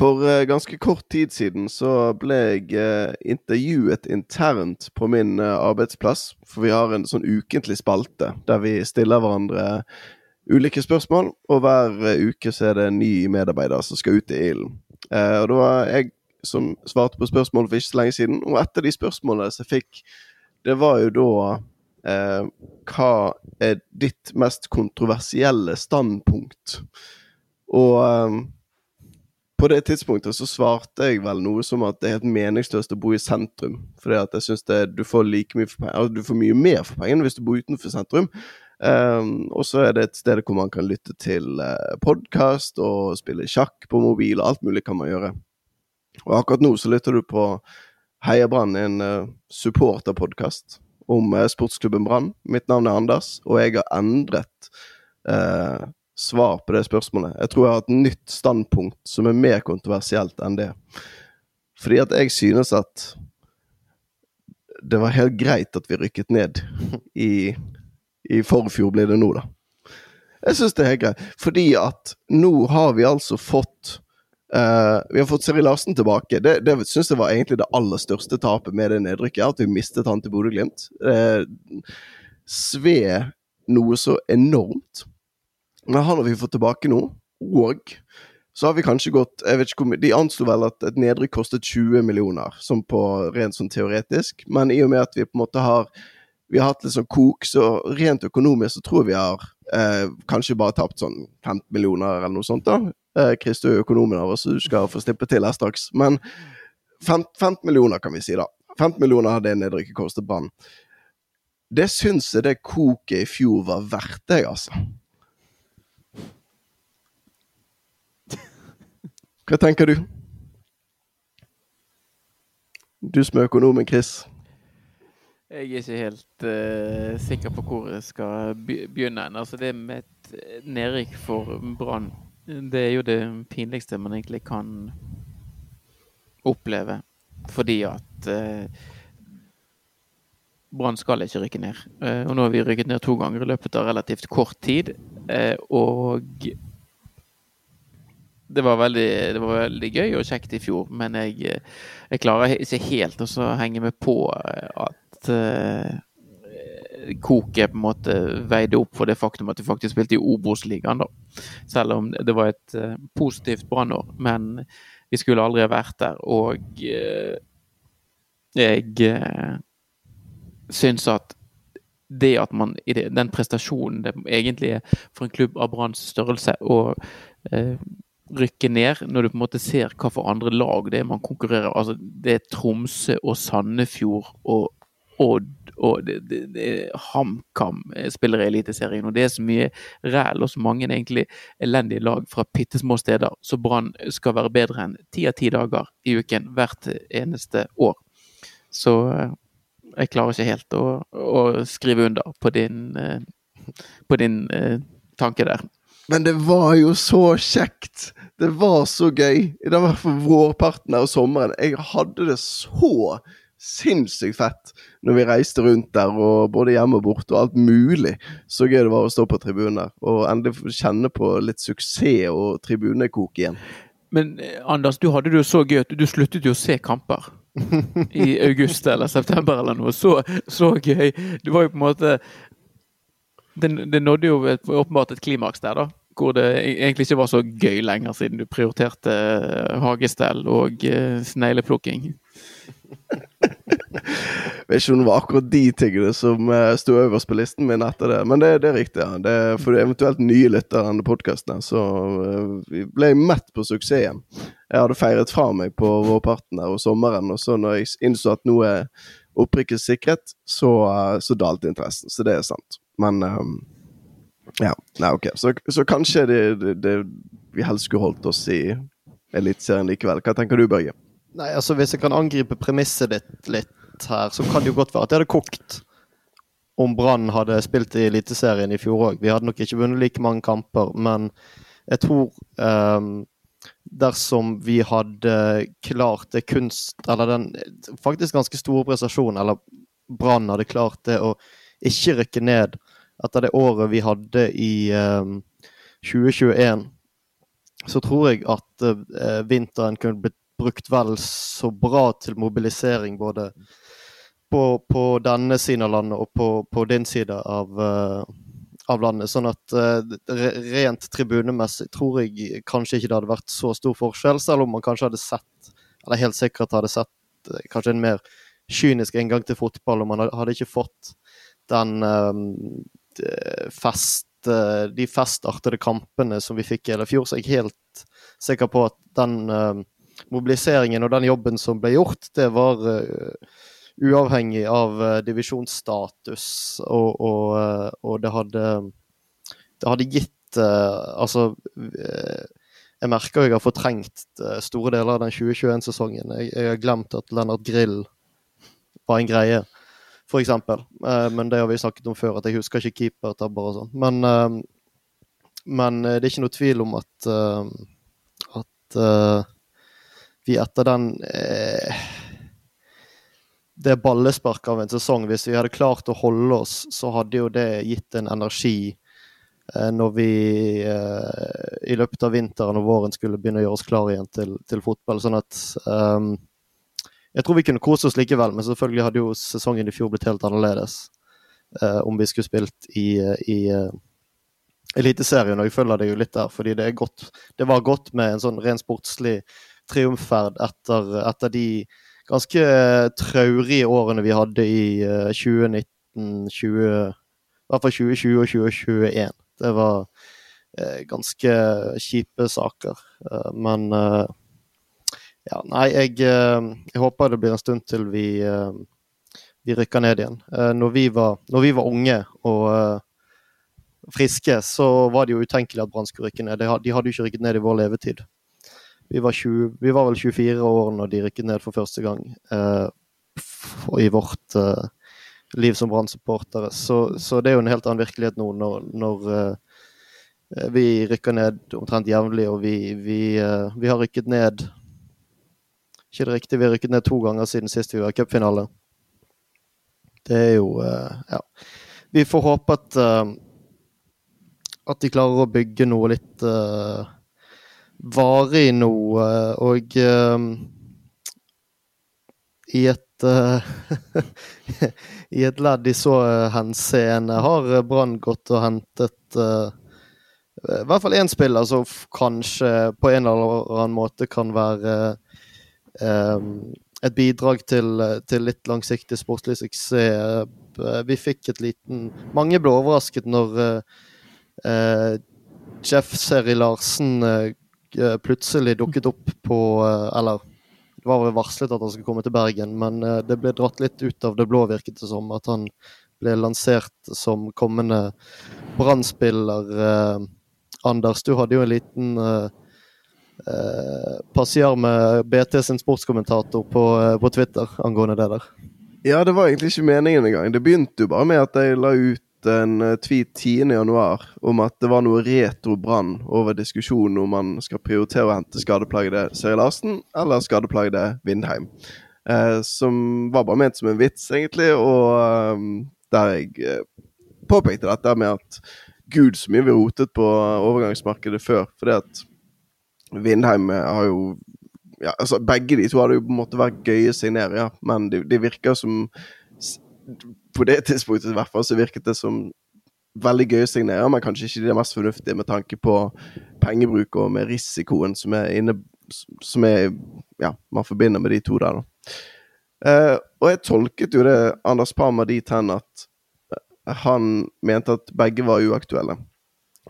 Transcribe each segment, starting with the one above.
For uh, ganske kort tid siden så ble jeg uh, intervjuet internt på min uh, arbeidsplass. For vi har en sånn ukentlig spalte der vi stiller hverandre ulike spørsmål. Og hver uke så er det en ny medarbeider som skal ut i ilden. og det var jeg som svarte på spørsmål for ikke så lenge siden. Og et av de spørsmålene jeg fikk, det var jo da Hva er ditt mest kontroversielle standpunkt? Og på det tidspunktet så svarte jeg vel noe som at det er helt meningsløst å bo i sentrum. Fordi at jeg syns du får like mye altså Du får mye mer for pengene hvis du bor utenfor sentrum. Um, og så er det et sted hvor man kan lytte til uh, eh, podkast og spille sjakk på mobil, og alt mulig kan man gjøre. Og akkurat nå så lytter du på Heia Brann, en uh, supporterpodkast om uh, sportsklubben Brann. Mitt navn er Anders, og jeg har endret uh, svar på det spørsmålet. Jeg tror jeg har et nytt standpunkt som er mer kontroversielt enn det. Fordi at jeg synes at det var helt greit at vi rykket ned i, i forfjor, blir det nå, da. Jeg synes det er helt greit. Fordi at nå har vi altså fått uh, Vi har fått Seri Larsen tilbake. Det, det syns jeg var egentlig det aller største tapet med det nedrykket. At vi mistet han til Bodø-Glimt. Uh, Sve noe så enormt. Men han har vi fått tilbake nå. Og så har vi kanskje gått jeg vet ikke hvor, mye, De anslo vel at et nedrykk kostet 20 millioner, som på rent sånn teoretisk. Men i og med at vi på en måte har vi har hatt litt sånn kok, så rent økonomisk så tror vi har eh, kanskje bare tapt sånn 15 millioner eller noe sånt. da. Eh, Chris, er økonomen av oss, så du skal få slippe til her straks. Men 15, 15 millioner, kan vi si, da. 15 millioner hadde nedrykket kostet Brann. Det syns jeg det koket i fjor var verdt, jeg, altså. Hva tenker du? Du som er økonomen, Chris. Jeg er ikke helt uh, sikker på hvor jeg skal begynne. Altså det med et nedrykk for Brann, det er jo det pinligste man egentlig kan oppleve. Fordi at uh, Brann skal ikke rykke ned. Og nå har vi rykket ned to ganger i løpet av relativt kort tid. og det var, veldig, det var veldig gøy og kjekt i fjor, men jeg, jeg klarer ikke helt å henge med på at uh, koket på en måte veide opp for det faktum at vi faktisk spilte i Obos-ligaen, da. Selv om det var et uh, positivt brannår. Men vi skulle aldri ha vært der. Og uh, jeg uh, syns at det at man i det, den prestasjonen det egentlig er for en klubb av Branns størrelse og rykke ned, når du på en måte ser hva for andre lag det er man konkurrerer Altså, det er Tromsø og Sandefjord og Odd og HamKam spiller i Eliteserien. Og det er så mye ræl og så mange egentlig elendige lag fra bitte små steder. Så Brann skal være bedre enn ti av ti dager i uken hvert eneste år. Så eh, jeg klarer ikke helt å, å skrive under på din, eh, på din eh, tanke der. Men det var jo så kjekt! Det var så gøy. I hvert fall vårparten av sommeren. Jeg hadde det så sinnssykt fett når vi reiste rundt der, og både hjemme og borte, og alt mulig. Så gøy det var å stå på tribunen der, og endelig kjenne på litt suksess og tribunekok igjen. Men eh, Anders, du hadde det jo så gøy at du sluttet jo å se kamper. I august eller september eller noe. Så, så gøy. Det var jo på en måte Det, det nådde jo et, åpenbart et klimaks der, da hvor det e-, egentlig ikke var så gøy lenger, siden du prioriterte eh, hagestell og uh, snegleplukking. Jeg vet ikke om det var akkurat de tingene som uh, sto øverst på listen min etter det, men det, det er riktig. Ja. Det for eventuelt nye lyttere denne podkasten, så vi ble mett på suksessen. Jeg hadde feiret fra meg på vårparten der og sommeren, og så når jeg innså at noe er opprykket sikret, så, så dalte interessen. Så det er sant. Men um, ja, nei, ok. Så, så kanskje det, det, det, vi helst skulle holdt oss i Eliteserien likevel. Hva tenker du, Børge? Nei, altså Hvis jeg kan angripe premisset ditt litt her, så kan det jo godt være at det hadde kokt om Brann hadde spilt i Eliteserien i fjor òg. Vi hadde nok ikke vunnet like mange kamper, men jeg tror um, dersom vi hadde klart det kunst Eller den faktisk ganske store prestasjonen, eller Brann hadde klart det å ikke rykke ned etter det året vi hadde i um, ehm, 2021, så tror jeg at uh, vinteren kunne blitt brukt vel så bra til mobilisering både på, på denne siden av landet og på, på din side av, uh, av landet. Sånn at rent tribunemessig tror jeg kanskje ikke det hadde vært så stor forskjell, selv om man kanskje hadde sett, eller helt sikkert hadde sett kanskje en mer kynisk inngang til fotball, og man hadde ikke fått den fest de festartede kampene som vi fikk i hele fjor, så jeg er helt sikker på at den uh, mobiliseringen og den jobben som ble gjort, det var uavhengig av divisjonsstatus, og, og, og, det hadde det hadde gitt Altså jeg merker jeg har fortrengt store deler av den 2021-sesongen. Jeg, jeg, har glemt at Lennart Grill var en greie, f.eks. men det har vi snakket om før, at jeg husker ikke keepertabber og sånn. Men, men det er ikke noe tvil om at, at vi etter den eh, det ballesparket av en sesong, hvis vi hadde klart å holde oss, så hadde jo det gitt en energi eh, når vi eh, i løpet av vinteren og våren skulle begynne å gjøre oss klar igjen til, til fotball. Sånn at Jeg tror vi kunne kose oss likevel, men selvfølgelig hadde jo sesongen i fjor blitt helt annerledes eh, om vi skulle spilt i, i uh, Eliteserien, og jeg følger det jo litt der, fordi det, godt, det var godt med en sånn ren sportslig triumfferd etter, etter, de ganske traurige årene vi hadde i 2019, eh, 20, i hvert fall 2020 og 2021. Det var eh, ganske kjipe saker. Eh, men eh, ja, nei, jeg, eh, jeg, håper det blir en stund til vi, eh, vi rykker ned igjen. Når vi, var, når, vi var, unge og friske, så var det jo utenkelig at Brann skulle rykke ned. De hadde jo ikke rykket ned i vår levetid. Vi var, 20, vi var, vel 24 år når de rykket ned for første gang eh, i vårt eh, liv som Brann-supportere. Så, så, det er jo en helt annen virkelighet nå når, når eh, vi rykker ned omtrent jevnlig, og vi, vi, eh, vi, har rykket ned Ikke det riktig, vi har rykket ned to ganger siden sist vi var i cupfinale. Det er jo eh, Ja. Vi får håpe at, eh, at de klarer å bygge noe litt varig nå, og um, i et uh, I et ledd i så henseende har Brann gått og hentet uh, i hvert fall én spiller som kanskje på en eller annen måte kan være et bidrag til, til, litt langsiktig sportslig suksess. Vi fikk et liten Mange ble overrasket når uh, Jeff Seri Larsen Eh, plutselig dukket opp på eh, Eller det var vel varslet at han skulle komme til Bergen, men eh, det ble dratt litt ut av det blå, virket det som. At han ble lansert som kommende Brann-spiller. Anders, du hadde jo en liten passiar med BT sin sportskommentator på, på Twitter angående det der. Ja, det var egentlig ikke meningen engang. Det begynte jo bare med at jeg la ut en eh, tweet 10.1 om at det var noe retro brann over diskusjonen om man skal prioritere å hente skadeplagde Seri Larsen eller skadeplagde Vindheim. Eh, som var bare ment som en vits, egentlig, og um, der jeg eh, påpekte dette med at gud, så mye vi rotet på overgangsmarkedet før. Fordi at Vindheim har jo ja, altså Begge de to hadde jo på en måte vært gøye signere, ja, men de, de virker som på det tidspunktet i hvert fall så virket det som veldig gøye signere, men kanskje ikke det mest fornuftige med tanke på pengebruk og med risikoen som er inne Som er Ja, man forbinder med de to der, da. Uh, og jeg tolket jo det Anders Parma dit hen at eh, han mente at begge var uaktuelle.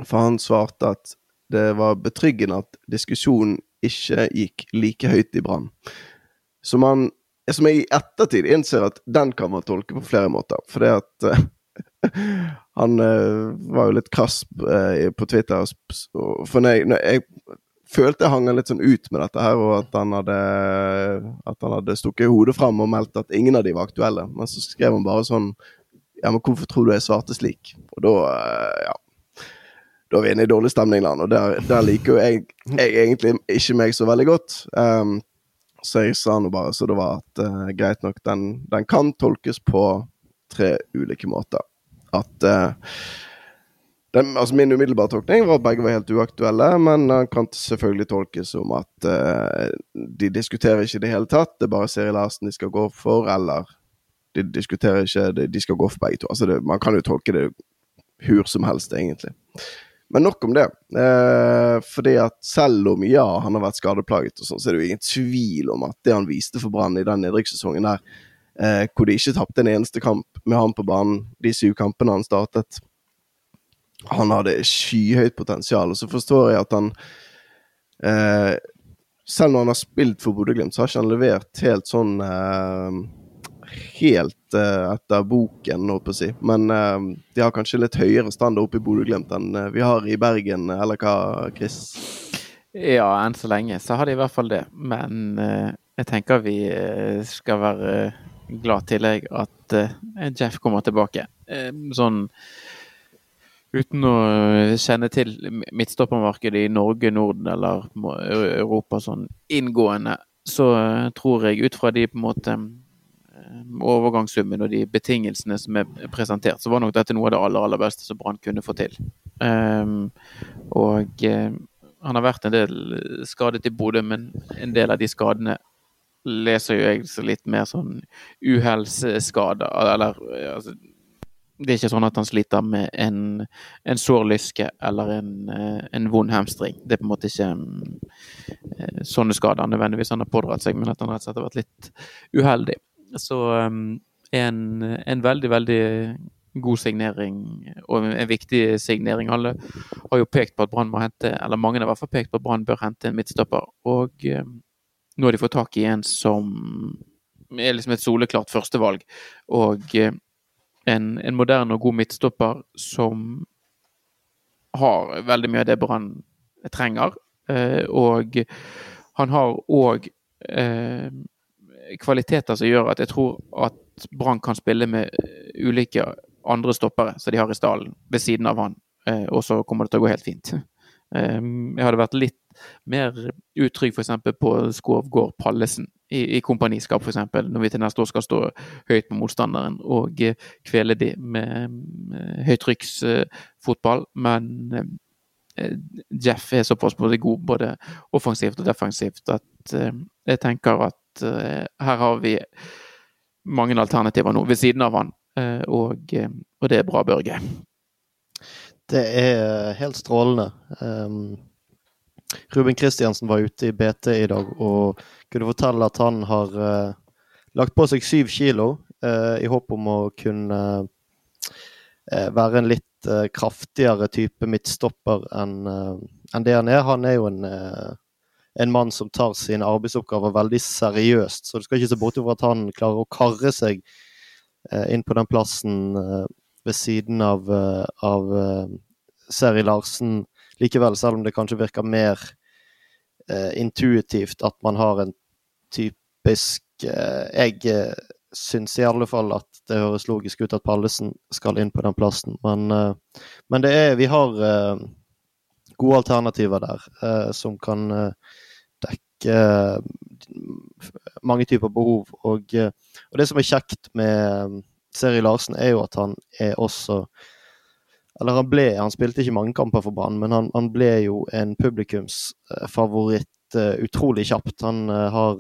For han svarte at det var betryggende at diskusjonen ikke gikk like høyt i brann. Som, som jeg i ettertid innser at den kan man tolke på flere måter. For det at uh, Han uh, var jo litt krass uh, på Twitter. For når jeg, når jeg, følte jeg hang litt sånn ut med dette her, og at han hadde, at han hadde stukket hodet fram og meldt at ingen av de var aktuelle. Men så skrev han bare sånn Ja, men hvorfor tror du jeg svarte slik? Og da, ja da er vi inne i dårlig stemning-land, og der, der liker jo jeg, jeg, egentlig ikke meg så veldig godt. Um, så jeg sa nå bare så det var at uh, greit nok, den, den, kan tolkes på tre ulike måter. At uh, den, altså Min umiddelbare tolkning var at begge var helt uaktuelle, men den kan selvfølgelig tolkes som at uh, de diskuterer ikke i det hele tatt. Det er bare Siri Larsen de skal gå for, eller de diskuterer ikke De skal gå for begge to. Altså det, Man kan jo tolke det hur som helst, egentlig. Men nok om det. Eh, fordi at selv om ja, han har vært skadeplaget, og sånn, så er det jo ingen tvil om at det han viste for Brann i den nedrykkssesongen der, eh, hvor de ikke tapte en eneste kamp med han på banen de syv kampene han startet Han hadde skyhøyt potensial, og så forstår jeg at han eh, Selv når han har spilt for Bodø-Glimt, så har ikke han levert helt sånn eh, helt uh, etter boken, holdt på å si. Men uh, de har kanskje litt høyere standard oppe i Bodø-Glimt enn uh, vi har i Bergen, eller hva, Chris? Ja, enn så lenge så har de i hvert fall det. Men jeg tenker vi skal være glad tillegg at Jeff kommer tilbake. sånn uten å kjenne til midtstoppermarkedet i Norge, Norden eller Europa sånn inngående, så tror jeg ut fra de på en måte overgangssummen og de betingelsene som er presentert, så var nok dette noe av det aller, aller beste som Brann kunne få til. Um, og uh, han har vært en del skadet i Bodø, men en del av de skadene leser jo jeg så litt mer sånn uhellsskader. Eller altså, det er ikke sånn at han sliter med en, en sår lyske eller en, eh, en, vond hamstring. Det er på en måte ikke sånne skader nødvendigvis han har pådratt seg, men at han rett og slett har vært litt uheldig. Så um, en, en veldig, veldig god signering, og en viktig signering. Alle har jo pekt på at Brann må hente, eller mange har i hvert fall pekt på at Brann bør hente en midtstopper. Og um, nå har de fått tak i en som er liksom et soleklart førstevalg. Og uh, en, en, moderne og god midtstopper som har veldig mye av det Brann trenger. Uh, og han har òg kvaliteter som gjør at jeg tror at Brann kan spille med eh, ulike andre stoppere som de har i stallen, ved siden av han. Eh, og så kommer det til å gå helt fint. Eh, jeg hadde vært litt mer utrygg f.eks. på Skovgård Pallesen i, i kompaniskap, f.eks. Når vi til neste år skal stå høyt på motstanderen og kvele de med, med høytrykksfotball. Men Jeff er såpass både god både offensivt og defensivt at jeg tenker at uh, her har vi mange alternativer nå ved siden av han, uh, og, uh, og, det er bra, Børge. Det er helt strålende. Um, Ruben Kristiansen var ute i BT i dag og kunne fortelle at han har lagt på seg syv kilo i håp om å kunne være en litt kraftigere type midtstopper enn en det han er. Han er jo en en mann som tar sine arbeidsoppgaver veldig seriøst. Så du skal ikke se bort fra at han klarer å karre seg eh, inn på den plassen eh, ved siden av, eh, av Seri Larsen likevel, selv om det kanskje virker mer intuitivt at man har en typisk Jeg syns i alle fall at det høres logisk ut at Pallesen skal inn på den plassen, men, men det er Vi har gode alternativer der, eh, som kan eh, dekke eh, mange typer behov. Og, og, det som er kjekt med Seri Larsen, er jo at han er også Eller han ble Han spilte ikke mange kamper for Brann, men han, han, ble jo en publikumsfavoritt utrolig kjapt. Han har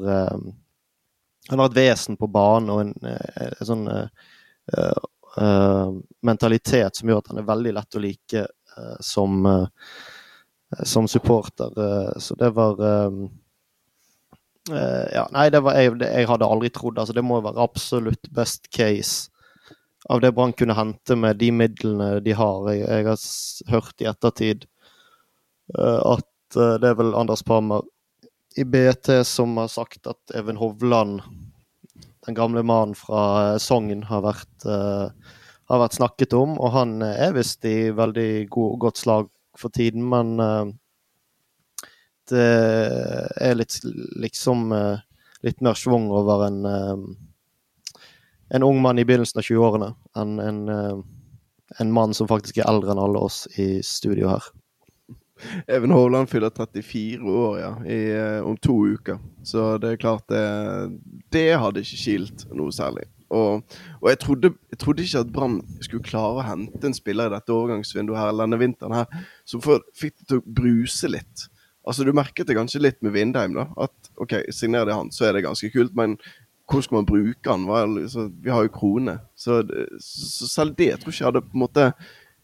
han har et vesen på banen og en, en sånn uh, uh, mentalitet som gjør at han er veldig lett å like uh, som, Eh, som supporter. Eh, så det var eh, Ja, nei, det var jeg, jeg hadde aldri trodd. Altså, det må være absolutt best case av det Brann kunne hente med de midlene de har. Jeg, jeg har hørt i ettertid at det er vel Anders Pammer i BT som har sagt at Even Hovland, den gamle mannen fra Sogn, har vært, har vært snakket om. Og han er visst i veldig god, godt slag for tiden, men uh, det er litt liksom uh, litt mer schwung over en, uh, en ung mann i begynnelsen av 20-årene enn en, en, mann som faktisk er eldre enn alle oss i studio her. Even Hovland fyller 34 år, ja, i, om to uker. Så det er klart det Det hadde ikke skilt noe særlig. Og, og jeg, trodde, jeg, trodde, ikke at Brann skulle klare å hente en spiller i dette overgangsvinduet her, eller denne vinteren her, som fikk det til å bruse litt. Altså Du merket det kanskje litt med Vindheim, da. At ok, signerer de han, så er det ganske kult. Men hvordan skal man bruke han? Liksom, vi har jo krone. Så, så, selv det jeg tror ikke jeg hadde på en måte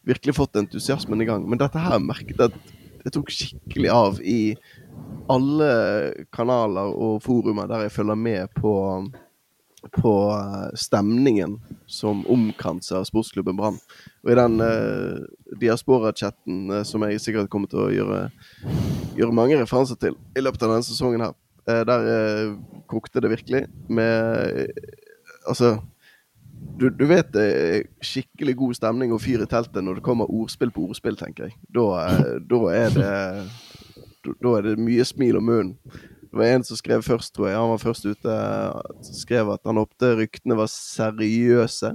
virkelig fått entusiasmen i gang. Men dette her merket jeg at det tok skikkelig av i alle kanaler og forumer der jeg følger med på, på eh, stemningen som omkranser sportsklubben Brann. Og i den uh, diaspora-chatten uh, som jeg sikkert kommer til å gjøre, gjøre mange referanser til i løpet av denne sesongen her, uh, der kokte det virkelig med Altså du, du, vet det er skikkelig god stemning og fyr i teltet når det kommer ordspill på ordspill, tenker jeg. Da, eh, da, er det Da er det mye smil om munnen. Det var en som skrev først, tror jeg. Han var først ute skrev at han håpte ryktene var seriøse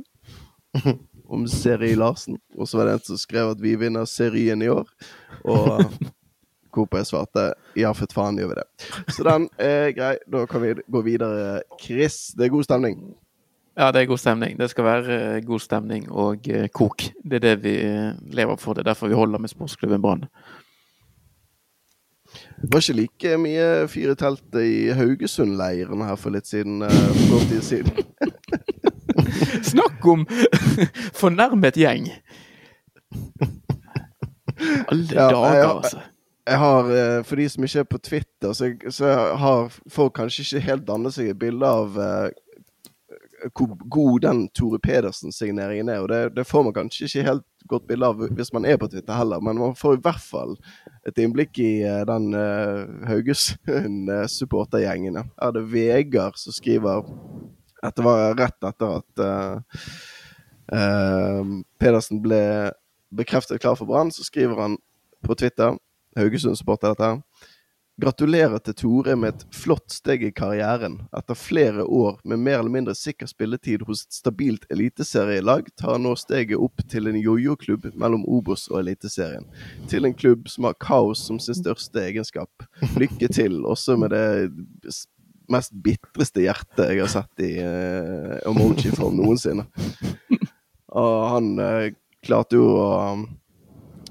om Seri Larsen. Og så var det en som skrev at vi vinner serien i år. Og hvorpå jeg svarte ja, for faen gjør vi det. Så den er grei. Da kan vi gå videre. Chris, det er god stemning. Ja, det er god stemning. Det skal være eh, god stemning og uh, kok. Det er det vi eh, lever for. Det er derfor vi holder med sportsklubben Brann. Det var ikke like mye fyr i teltet i Haugesund-leiren her for litt siden. for kort tid siden. Snakk om fornærmet gjeng! Alle ja, dager, altså. Jeg har, For de som ikke er på Twitter, så, så har folk kanskje ikke helt dannet seg et bilde av hvor god den Tore Pedersen-signeringen er. og det, det, får man kanskje ikke helt godt bilde av hvis man er på Twitter heller, men man får i hvert fall et innblikk i uh, den uh, Haugesund-supportergjengen. Uh, er det Vegard som skriver Dette var rett etter at uh, Pedersen ble bekreftet klar for Brann. Så skriver han på Twitter, Haugesund-supporter dette Gratulerer til Tore med et flott steg i karrieren. Etter flere år med mer eller mindre sikker spilletid hos et stabilt eliteserielag, tar han nå steget opp til en jojo-klubb mellom Obos og Eliteserien. Til en klubb som har kaos som sin største egenskap. Lykke til, også med det mest bitreste hjertet jeg har sett i uh, emoji-form noensinne. Og han uh, klarte jo å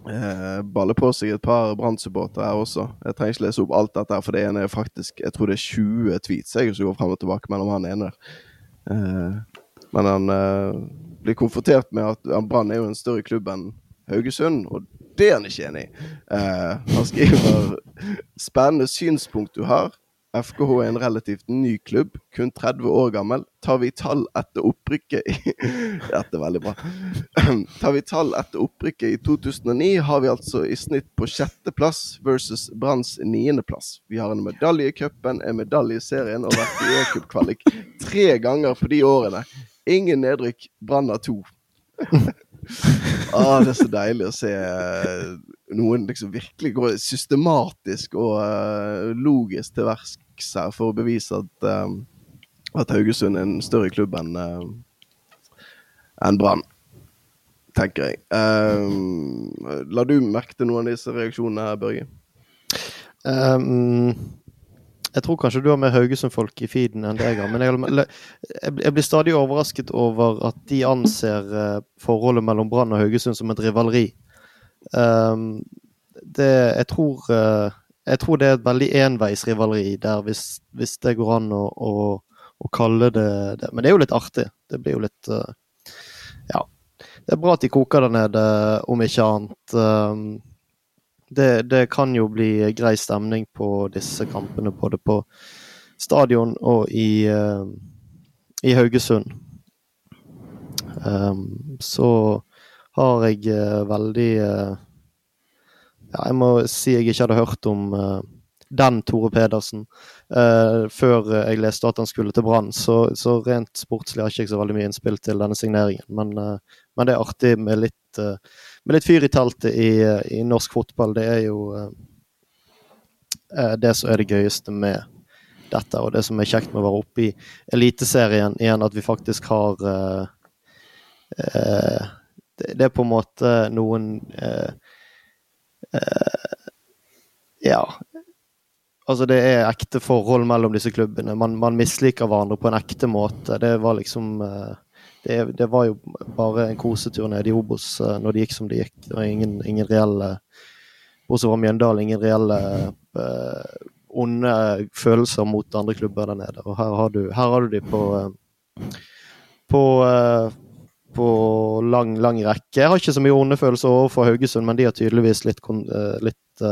eh, baller på seg et par Brann-supportere her også. Jeg trenger ikke lese opp alt dette, for det ene er faktisk Jeg tror det er 20 tweets jeg som går frem og tilbake mellom han ene der. Eh, men han eh, blir konfrontert med at Brann er jo en større klubb enn Haugesund, og det er han ikke enig i. Eh, han skriver 'Spennende synspunkt du har'. FKH er en relativt ny klubb, kun 30 år gammel. Tar vi tall etter opprykket i Dette er veldig bra. Tar vi tall etter opprykket i 2009, har vi altså i snitt på sjetteplass versus Branns niendeplass. Vi har en medalje i cupen, en medalje i serien og vært i e-cupkvalik tre ganger på de årene. Ingen nedrykk. Brann har to. ah, det er så deilig å se eh, noen liksom virkelig går systematisk og uh, logisk til verks her for å bevise at, uh, at Haugesund er en større klubb enn uh, en Brann, tenker jeg. La du merke til noen av disse reaksjonene, Børge? Um, jeg tror kanskje du har mer Haugesund-folk i feeden enn det jeg har. Men jeg, jeg, blir stadig overrasket over at de anser uh, forholdet mellom Brann og Haugesund som et rivaleri. Um, det, jeg, tror, uh, jeg tror det er et veldig enveisrivaleri der, hvis, hvis det går an å, å, å, kalle det det. Men det er jo litt artig. Det blir jo litt uh, Ja. Det er bra at de koker der nede, om ikke annet. Um, det, det, kan jo bli grei stemning på disse kampene, både på stadion og i, uh, i Haugesund. Um, så har jeg uh, veldig uh, Ja, jeg må si jeg ikke hadde hørt om den Tore Pedersen før jeg leste at han skulle til Brann. Så, så, rent sportslig har jeg ikke så veldig mye innspill til denne signeringen. Men, men det er artig med litt med litt fyr i teltet i, i norsk fotball, det er jo eh, eh, det som er det gøyeste med dette, og det som er kjekt med å være oppe i Eliteserien igjen, at vi faktisk har eh, eh, det, er på en måte noen eh, Ja. Altså, det er ekte forhold mellom disse klubbene. Man, man misliker hverandre på en ekte måte. Det var liksom eh, det, det var jo bare en kosetur ned i Obos eh, når det gikk som det gikk. Det var ingen, ingen reelle Bortsett fra Mjøndalen, ingen reelle uh, onde følelser mot andre klubber der nede. Og her har du, her har du de på uh, på, uh, på lang, lang rekke. Jeg har ikke så mye onde følelser overfor Haugesund, men de har tydeligvis litt, litt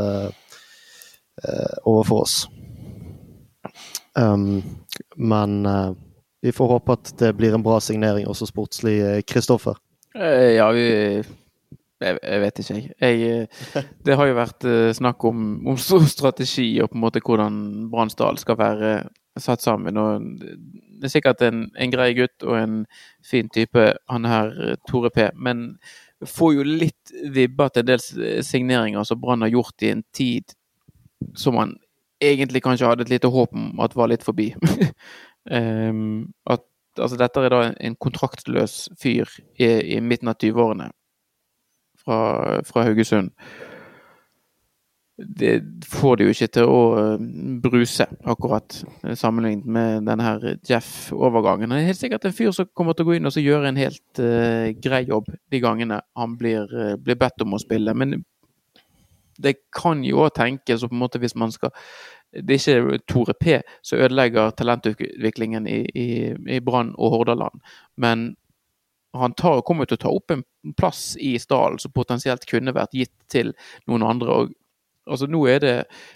overfor oss. Um, men vi får håpe at det blir en bra signering også sportslig, Kristoffer. Ja, vi jeg, vet ikke, jeg. jeg. det har jo vært eh, snakk om, om strategi og på en måte hvordan Bransdal skal være satt sammen. og Det er sikkert en, en grei gutt og en fin type, han her eh, Tore P. Men får jo litt vibber til en del signeringer som Brann har gjort i en tid som man egentlig kanskje hadde et lite håp om at var litt forbi. um, at, altså, dette er da en kontraktløs fyr i, i midten av 20-årene fra, fra Haugesund. Det får de jo ikke til å eh, bruse, akkurat, sammenlignet med denne her Jeff-overgangen. Det er helt sikkert en fyr som kommer til å gå inn og gjøre en helt uh, grei jobb de gangene han blir, uh, blir, bedt om å spille. Men det kan jo òg tenkes, på en måte hvis man skal Det er ikke Tore P som ødelegger talentutviklingen i, i, i Brann og Hordaland, men han tar, kommer til å ta opp en plass i stallen som potensielt kunne vært gitt til noen andre. og altså Nå er det,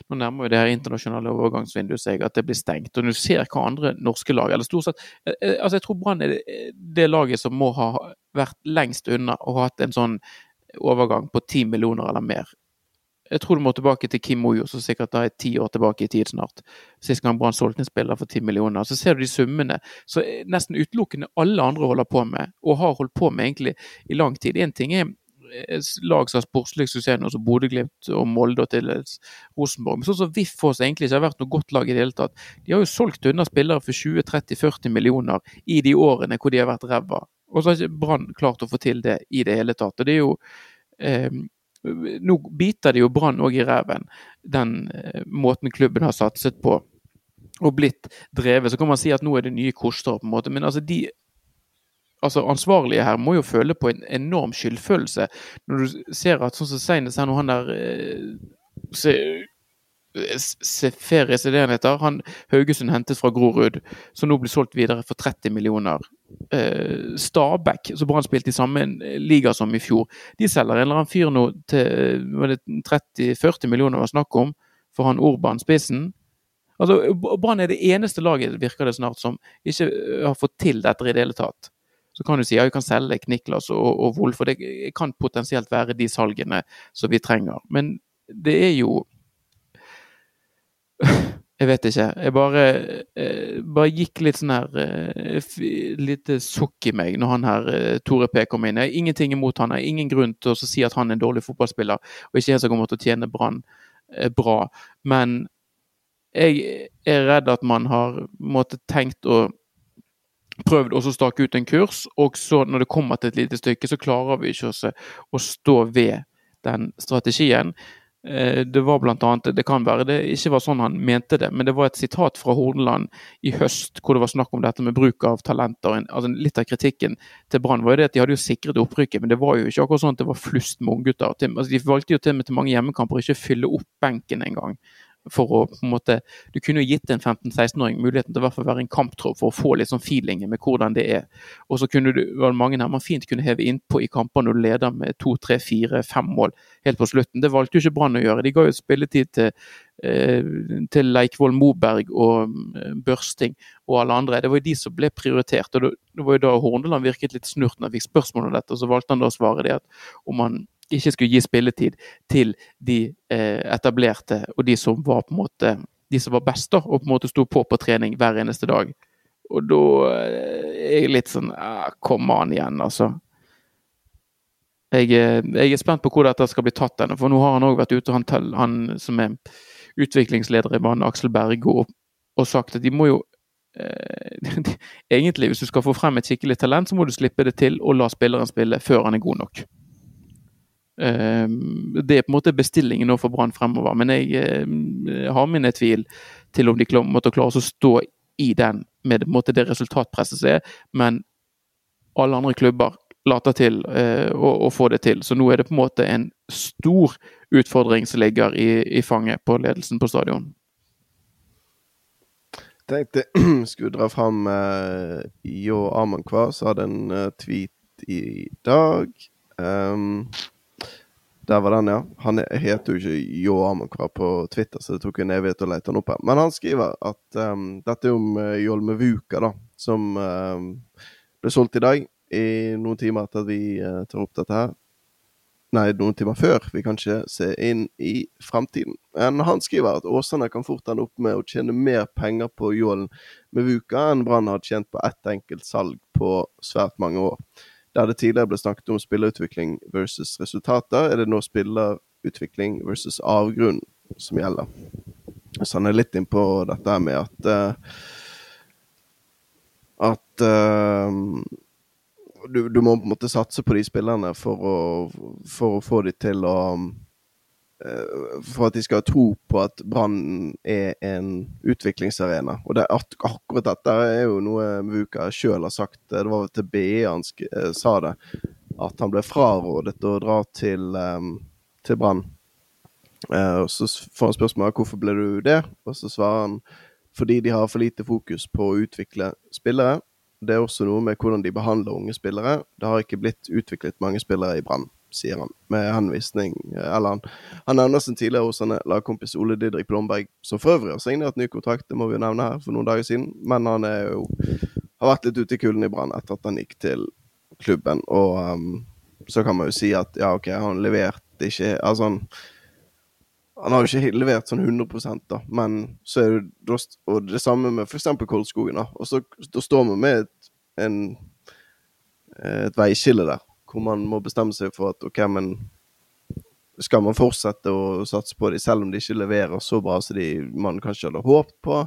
nå nærmer det her internasjonale overgangsvinduet seg at det blir stengt. og Du ser hva andre norske lag eller stort sett, eh, eh, altså Jeg tror Brann er det, laget som må ha vært lengst unna og hatt en sånn overgang på ti millioner eller mer jeg tror du må tilbake til Kim Ojo, som sikkert da er ti år tilbake i tid snart. Sist gang Brann solgte en spiller for ti millioner. Så ser du de summene så nesten utelukkende alle andre holder på med, og har holdt på med egentlig i lang tid. Én ting er eh, lag som har sportslig suksess nå, som Bodø-Glimt og Molde og til Rosenborg. Men sånn som VIF for oss egentlig ikke har vært noe godt lag i det hele tatt. De har jo solgt unna spillere for 20-30-40 millioner i de årene hvor de har vært ræva. Og så har ikke Brann klart å få til det i det hele tatt. Og det er jo eh, nå biter det jo Brann òg i ræven, den eh, måten klubben har satset på og blitt drevet. Så kan man si at nå er det nye koster, på en måte, men altså de altså ansvarlige her må jo føle på en enorm skyldfølelse når du ser at sånn som senest her nå han der eh, se, Seferis er det han heter. Han Haugesund hentet fra Grorud, som nå blir solgt videre for 30 millioner. Eh, Stabæk, som Brann spilte i samme liga som i fjor, de selger en eller annen fyr nå til 30-40 millioner var snakk om, for han Orban spissen. Altså, Brann er det eneste laget, virker det snart, som ikke har fått til dette i det hele tatt. Så kan du si ja, vi kan selge Kniklas og, og Wolff, og det kan potensielt være de salgene som vi trenger. Men det er jo jeg vet ikke. Jeg bare, eh, bare gikk litt sånn her eh, Lite sukk i meg når han her eh, Tore P kom inn. Jeg har ingenting imot han. Jeg har ingen grunn til å si at han er en dårlig fotballspiller, og ikke en som kommer til å tjene Brann bra. Men jeg er redd at man har måttet tenkt å prøvd å stake ut en kurs, og så når det kommer til et lite stykke, så klarer vi ikke å stå ved den strategien. Eh, det var blant annet, det kan være det ikke var sånn han mente det, men det var et sitat fra Hordaland i høst hvor det var snakk om dette med bruk av talenter. Altså litt av kritikken til Brann var jo det at de hadde jo sikret opprykket, men det var jo ikke akkurat sånn at det var flust med unggutter. Altså, de valgte jo til og med til mange hjemmekamper ikke fylle opp benken engang for å på en måte Du kunne jo gitt en 15-16-åring muligheten til å være en kamptropp for å få litt sånn feeling med hvordan det er. Og så kunne du, var det mange her man fint kunne heve innpå i kamper du leder med to, tre, fire, fem mål helt på slutten. Det valgte jo ikke Brann å gjøre. De ga jo spilletid til, eh, til Leikvoll Moberg og eh, Børsting og alle andre. Det var jo de som ble prioritert. og Det var jo da Horneland virket litt snurt når han fikk spørsmål om dette, og så valgte han da å svare det at om han ikke skulle gi spilletid til de eh, etablerte og de som var på en måte de som var best, da, og på en måte sto på på trening hver eneste dag. Og da eh, er jeg litt sånn Kom an igjen, altså. Jeg, eh, jeg, er spent på hvor dette skal bli tatt hen. For nå har han òg vært ute, han, han, som er utviklingsleder i banen, Aksel Bergo, og, og sagt at de må jo Egentlig, hvis du skal få frem et skikkelig talent, så må du slippe det til og la spilleren spille før han er god nok. Eh, det er på en måte bestillingen nå for Brann fremover, men jeg eh, har mine tvil til om de måtte klare å stå i den med måte, det resultatpresset som er. Men alle andre klubber later til eh, å, få det til. Så nå er det på en måte en stor utfordring som ligger i, fanget på ledelsen på stadion. Jeg Tenkte skulle dra fram eh, Jo Amankwa, som hadde en tweet i dag. Um, der var den, ja. Han heter jo ikke Jo Amankwa på Twitter, så det tok en evighet å lete han opp her. Men han skriver at um, dette er om uh, Jolmevuka, da, som um, ble solgt i dag. I noen timer etter at vi uh, tar opp dette her. Nei, noen timer før. Vi kan ikke se inn i fremtiden. Men han skriver at Åsane kan fort ende opp med å tjene mer penger på Jålen med Vuka enn Brann hadde tjent på ett enkelt salg på svært mange år. Der det tidligere ble snakket om spillerutvikling versus resultater, er det nå spillerutvikling versus avgrunn som gjelder. Så han er litt innpå dette med at uh, at uh, du, du, må på en måte satse på de spillerne for å, for å få de til å For at de skal ha tro på at Brann er en utviklingsarena. Og det, akkurat dette er jo noe Vuka sjøl har sagt. Det var til BE han uh, sa det. At han ble frarådet å dra til, um, til Brann. Uh, så får han spørsmål hvorfor ble du det, og så svarer han fordi de har for lite fokus på å utvikle spillere det er også noe med hvordan de behandler unge spillere. Det har ikke blitt utviklet mange spillere i Brann, sier han, med henvisning Eller han, han nevner sin tidligere hos han lagkompis Ole Didrik Blomberg, som for øvrig har signert ny kontrakt, det må vi jo nevne her, for noen dager siden. Men han er jo har vært litt ute i kulden i Brann etter at han gikk til klubben. Og um, så kan man jo si at ja, OK, han leverte ikke Altså, han han har jo ikke levert sånn 100 da, men så er det Og det samme med f.eks. Koldskogen. da, Og så da står vi med et, en, et veiskille der, hvor man må bestemme seg for at OK, men skal man fortsette å satse på dem, selv om de ikke leverer så bra som man kanskje hadde håpet på?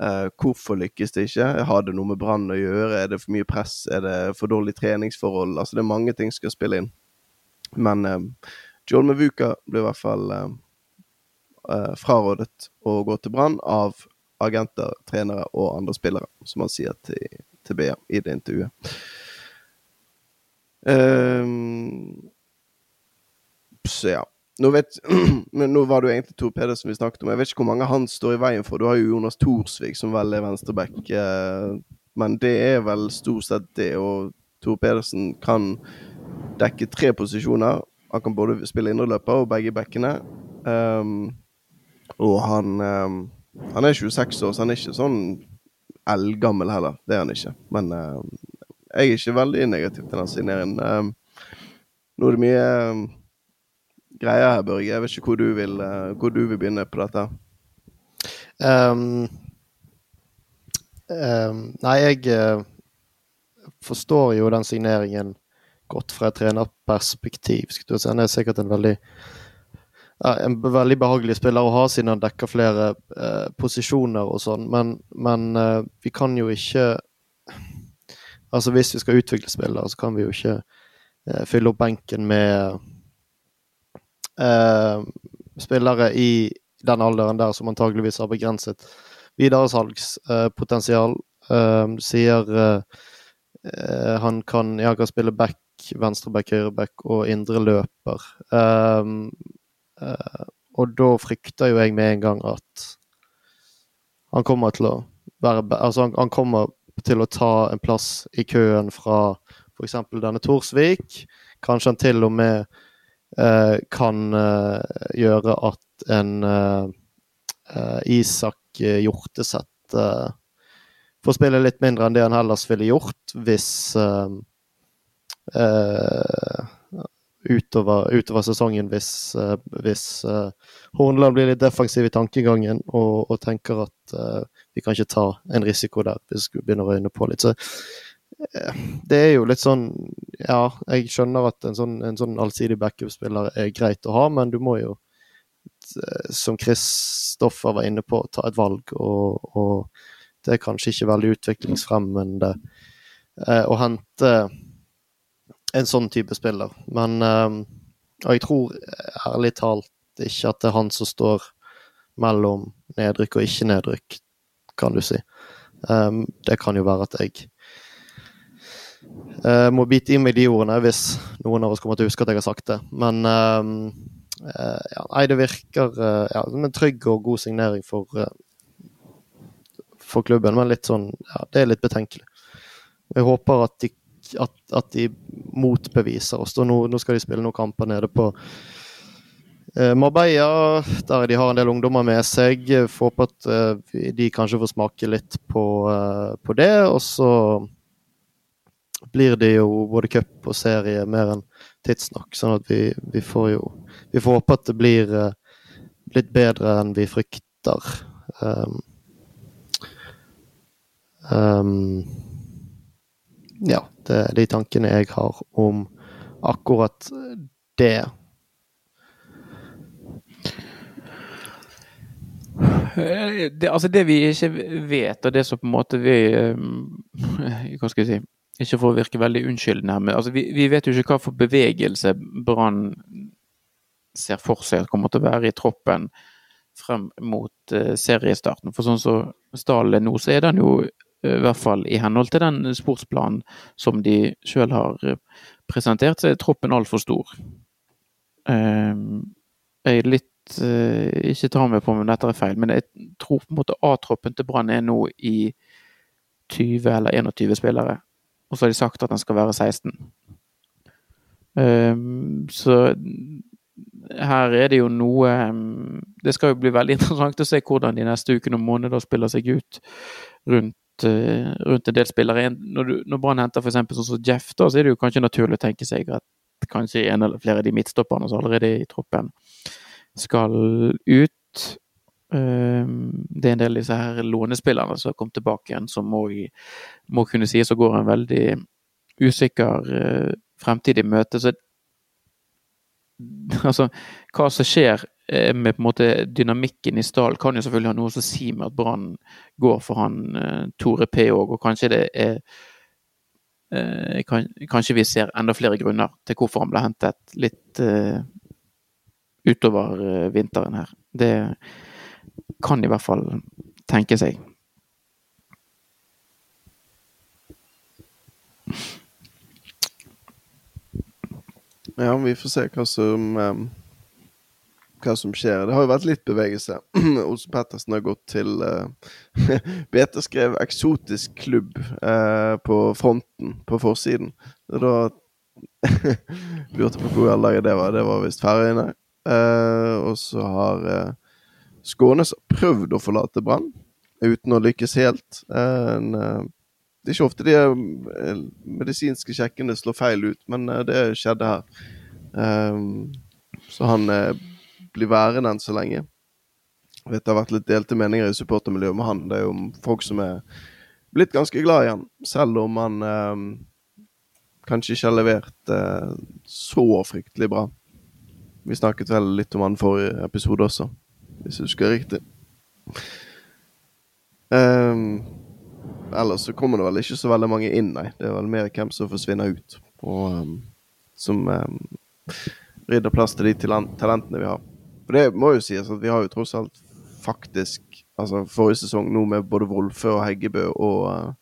Eh, hvorfor lykkes det ikke? Har det noe med Brann å gjøre? Er det for mye press? Er det for dårlig treningsforhold? Altså, det er mange ting som skal spille inn. Men eh, Joel Mevuka blir i hvert fall eh, eh, frarådet å gå til Brann av agenter, trenere og andre spillere, som han sier til, til BA i det intervjuet. Um, så ja. Nå, vet, nå var det jo egentlig Tor Pedersen vi snakket om. Jeg vet ikke hvor mange han står i veien for. Du har jo Jonas Thorsvik som vel er venstreback, eh, men det er vel stort sett det. Og Tor Pedersen kan dekke tre posisjoner. Han kan både spille indreløper og begge backene. Um, og han, um, han er 26 år, så han er ikke sånn eldgammel heller. Det er han ikke. Men uh, jeg er ikke veldig negativ til den signeringen. Um, nå er det mye um, greier her, Børge. Jeg vet ikke hvor du vil, uh, hvor du vil begynne på dette. Um, nei, jeg uh, forstår jo den signeringen godt fra et trenerperspektiv. Han er sikkert en veldig en veldig behagelig spiller å ha, siden han dekker flere eh, posisjoner og sånn. Men, men eh, vi kan jo ikke Altså hvis vi skal utvikle spillere, så kan vi jo ikke eh, fylle opp benken med eh, spillere i den alderen der som antageligvis har begrenset videresalgspotensial. Eh, sier eh, han kan, ja, kan spille back, venstreback, høyreback og indre løper. Og da frykter jo jeg med en gang at han kommer til å være Altså, han, han kommer til å ta en plass i køen fra f.eks. denne Torsvik. Kanskje han til og med eh, kan eh, gjøre at en Isak Hjorteseth får spille litt mindre enn det han ellers ville gjort hvis uh, utover, utover sesongen hvis, hvis uh, Horneland blir litt defensiv i tankegangen og, og tenker at uh, vi kan ikke ta en risiko der hvis vi begynner å røyne på litt. Så det er jo litt sånn Ja, jeg skjønner at en sånn, en sånn allsidig backup-spiller er greit å ha, men du må jo, som Kristoffer var inne på, ta et valg. Og, og det er kanskje ikke veldig utviklingsfremmende å hente en sånn type spiller. Men Og jeg tror ærlig talt ikke at det er han som står mellom nedrykk og ikke nedrykk, kan du si. Um, det kan jo være at jeg uh, må bite i meg de ordene hvis noen av oss kommer til å huske at jeg har sagt det. Men um, uh, ja, nei, det virker uh, ja, en trygg og god signering for, for klubben, men litt sånn Ja, det er litt betenkelig. Jeg håper at de, at, at de motbeviser oss. Nå, nå skal de spille noen kamper nede på Marbella, der de har en del ungdommer med seg. Får håpe at eh, de kanskje får smake litt på, eh, på, det. Og så blir det jo både cup og serie mer enn tidsnok. Sånn at vi, vi, får jo Vi får håpe at det blir litt bedre enn vi frykter. Um, um, ja, det er de tankene jeg har om akkurat det. Det, altså det vi ikke vet, og det som på en måte vi eh, Hva skal jeg si Ikke for å virke veldig unnskyldende, men altså vi, vi, vet jo ikke hva for bevegelse Brann ser for seg kommer til å være i troppen frem mot uh, seriestarten. For sånn som så stallen nå, så er den jo i hvert fall i henhold til den sportsplanen som de sjøl har presentert, så er troppen altfor stor. jeg er litt Ikke ta meg på om dette er feil, men jeg tror på en måte A-troppen til Brann er nå i 20 eller 21 spillere. Og så har de sagt at den skal være 16. Um, ehm, så her er det jo noe um, Det skal jo bli veldig interessant å se hvordan de neste ukene og måneder spiller seg ut rundt, uh, rundt en del spillere. Når, når Brann henter f.eks. sånn som Jeff, da, så er det jo kanskje naturlig å tenke seg at kanskje en eller flere av de midtstopperne som allerede er i troppen, skal ut. Ehm, det er en del av disse her lånespillerne som har kommet tilbake igjen, som må, må kunne sies å gå en veldig usikker uh, fremtid i møte. Så altså, hva som skjer eh, med på en måte dynamikken i stallen, kan jo selvfølgelig ha noe å si med at Brann går for han uh, Tore P òg, og kanskje det er Kanskje vi ser enda flere grunner til hvorfor han ble hentet litt utover eh, vinteren her. Det kan i hvert fall tenke seg. Ja, vi får se hva som um, hva som skjer. Det har jo vært litt bevegelse. Olsen Pettersen har gått til uh, BT skrev 'eksotisk klubb' uh, på fronten, på forsiden. Da lurte på hvor i all det var. Det var visst Færøyene. Uh, og så har uh, Skånes prøvd å forlate Brann uten å lykkes helt. Uh, det er ikke ofte de medisinske sjekkene slår feil ut, men det skjedde her. så han blir værende enn så lenge. Jeg vet Det har vært litt delte meninger i supportermiljøet med han. Det er jo folk som er blitt ganske glad i han, selv om han kanskje ikke har levert så fryktelig bra. Vi snakket vel litt om han forrige episode også, hvis jeg husker riktig. Um, ellers så kommer det vel ikke så veldig mange inn, nei. Det er vel mer hvem som forsvinner ut. Og um, som um, rydder plass til de talentene vi har. For det må jo sies at vi har jo tross alt faktisk Altså forrige sesong nå med både Wolfe og Heggebø og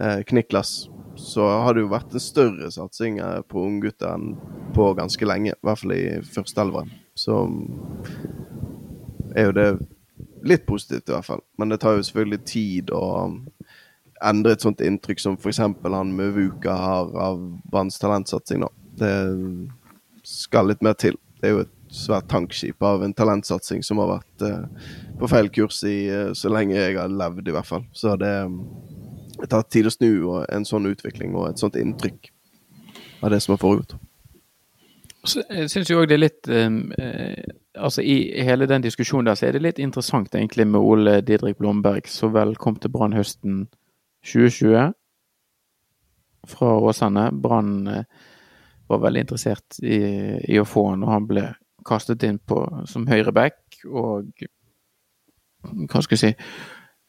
uh, Kniklas så har det jo vært en større satsing på unggutter enn på ganske lenge. I hvert fall i førsteelveren. Så er jo det litt positivt, i hvert fall. Men det tar jo selvfølgelig tid å endre et sånt inntrykk som f.eks. han Muvuka har av Branns talentsatsing. nå. Det skal litt mer til. Det er jo et svært tankskip av en talentsatsing som har vært eh, på feil kurs i eh, så lenge jeg har levd, i hvert fall. Så det det tar tid å snu og en sånn utvikling og et sånt inntrykk av det som har foregått. Jeg syns jo òg det er litt um, Altså i hele den diskusjonen der, så er det litt interessant egentlig med Ole Didrik Blomberg, som vel kom til Brann høsten 2020 fra Åsane. Brann eh, var veldig interessert i, i, å få han, og han ble kastet inn på som høyreback og hva skal jeg si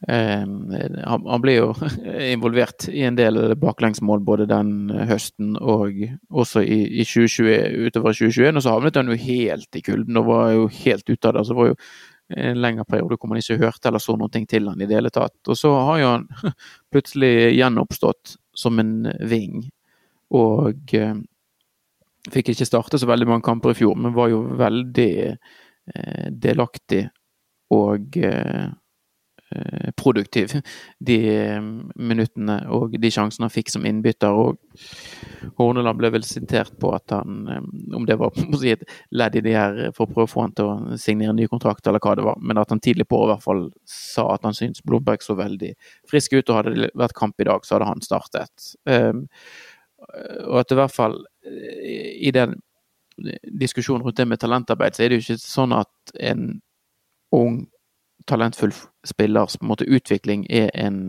han, han ble jo involvert i en del baklengsmål både den høsten og også i, i 2020, utover 2021. Og så havnet han jo helt i kulden og var jo helt ute av det. Så var jo en lengre periode hvor man ikke hørte eller så noe til han i det hele tatt. Og så har jo han plutselig gjenoppstått som en ving, og eh, fikk ikke starte så veldig mange kamper i fjor, men var jo veldig eh, delaktig og eh, Eh, produktiv de eh, minuttene og de sjansene han fikk som innbytter. og Horneland ble vel sitert på at han, eh, om det var si, et ledd i det her for å prøve å få han til å signere en ny kontrakt, eller hva det var, men at han tidlig på i hvert fall sa at han syntes Blomberg så veldig frisk ut, og hadde det vært kamp i dag, så hadde han startet. Og at i hvert fall i den diskusjonen rundt det med talentarbeid, så er det jo ikke sånn at en ung talentfull spillers på en måte, utvikling er en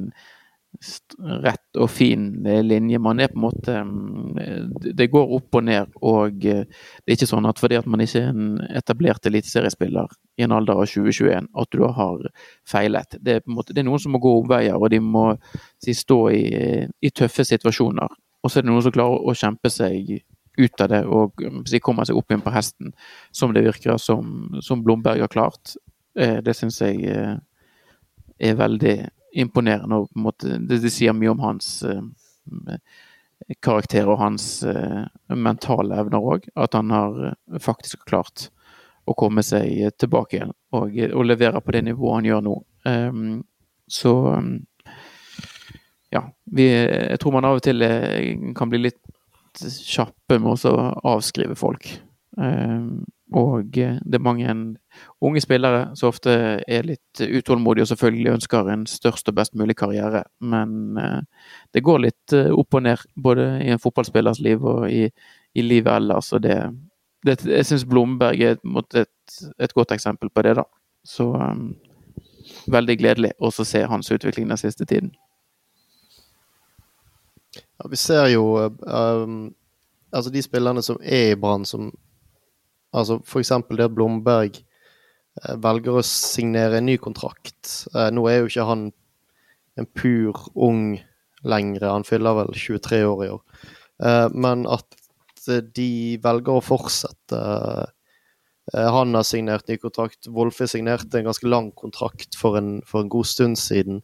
rett og fin eh, linje. Man er på en måte mm, Det går opp og ned, og eh, det er ikke sånn at fordi at man ikke er en etablert eliteseriespiller i en alder av 2021, at du har feilet. Det er, på en måte, det er noen som må gå omveier, og de må si, stå i, i, tøffe situasjoner. Og så er det noen som klarer å kjempe seg ut av det og si, komme seg opp igjen på hesten, som det virker som, som Blomberg har klart. Eh, det syns jeg eh, er veldig imponerende. og på en måte, det, sier mye om hans eh, karakter og hans mentale evner òg. At han har faktisk klart å komme seg tilbake igjen og, og levere på det nivået han gjør nå. Så ja. Vi, jeg tror man av og til kan bli litt kjappe med å avskrive folk. Um, og eh, det er mange unge spillere som ofte er litt utålmodige og selvfølgelig ønsker en størst og best mulig karriere. Men eh, det går litt eh, opp og ned, både i en fotballspillers liv og i, i livet ellers. Og det, det jeg syns Blomberg er et, et, godt eksempel på det, da. Så um, veldig gledelig å se hans utvikling den siste tiden. Ja, vi ser jo um, altså de spillerne som er i Brann, som Altså f.eks. det at Blomberg eh, velger å signere en ny kontrakt. Eh, nå er jo ikke han en pur ung lenger, han fyller vel 23 år i år. Eh, men at de velger å fortsette Han har signert ny kontrakt. Wolfe signerte en ganske lang kontrakt for en, for en god stund siden.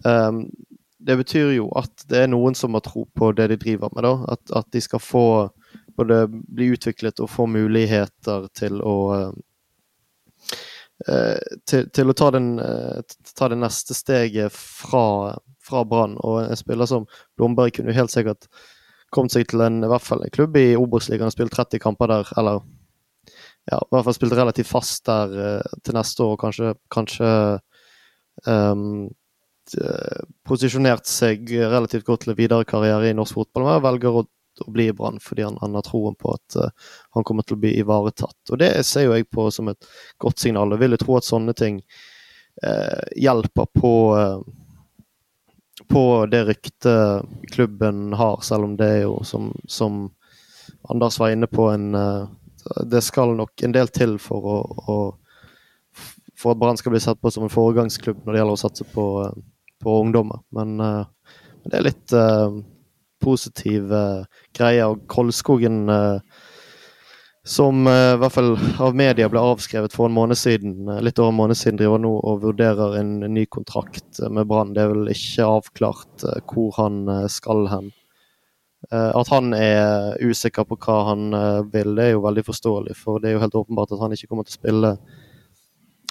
Det betyr jo at det er noen som har tro på det de driver med, da. At, at de skal få både bli utviklet og få muligheter til å eh, til, til, å ta, den, eh, ta, det neste steget fra, fra Brann. Og en spiller som Blomberg kunne helt sikkert kommet seg til en, i hvert fall en klubb i Obos-ligaen og spilt 30 kamper der, eller ja, i hvert fall spilt relativt fast der uh, til neste år, og kanskje, kanskje um, posisjonert seg relativt godt til videre karriere i norsk fotball, men velger å å bli i Brann, fordi han, han, har troen på at uh, han kommer til å bli ivaretatt. Og Det ser jo jeg på som et godt signal. Jeg vil jo tro at sånne ting uh, hjelper på uh, på det ryktet klubben har, selv om det er jo som, som Anders var inne på, en Det skal nok en del til for å, å for at Brann skal bli sett på som en foregangsklubb når det gjelder å satse på, på ungdommer. Men, det er litt positiv uh, greie. Og Koldskogen uh, som uh, i hvert fall av media ble avskrevet for en måned siden, litt over en måned siden, driver nå og vurderer en, ny kontrakt med Brann. Det er vel ikke avklart hvor han skal hen. At han er usikker på hva han vil, det er jo veldig forståelig. For det er jo helt åpenbart at han ikke kommer til å spille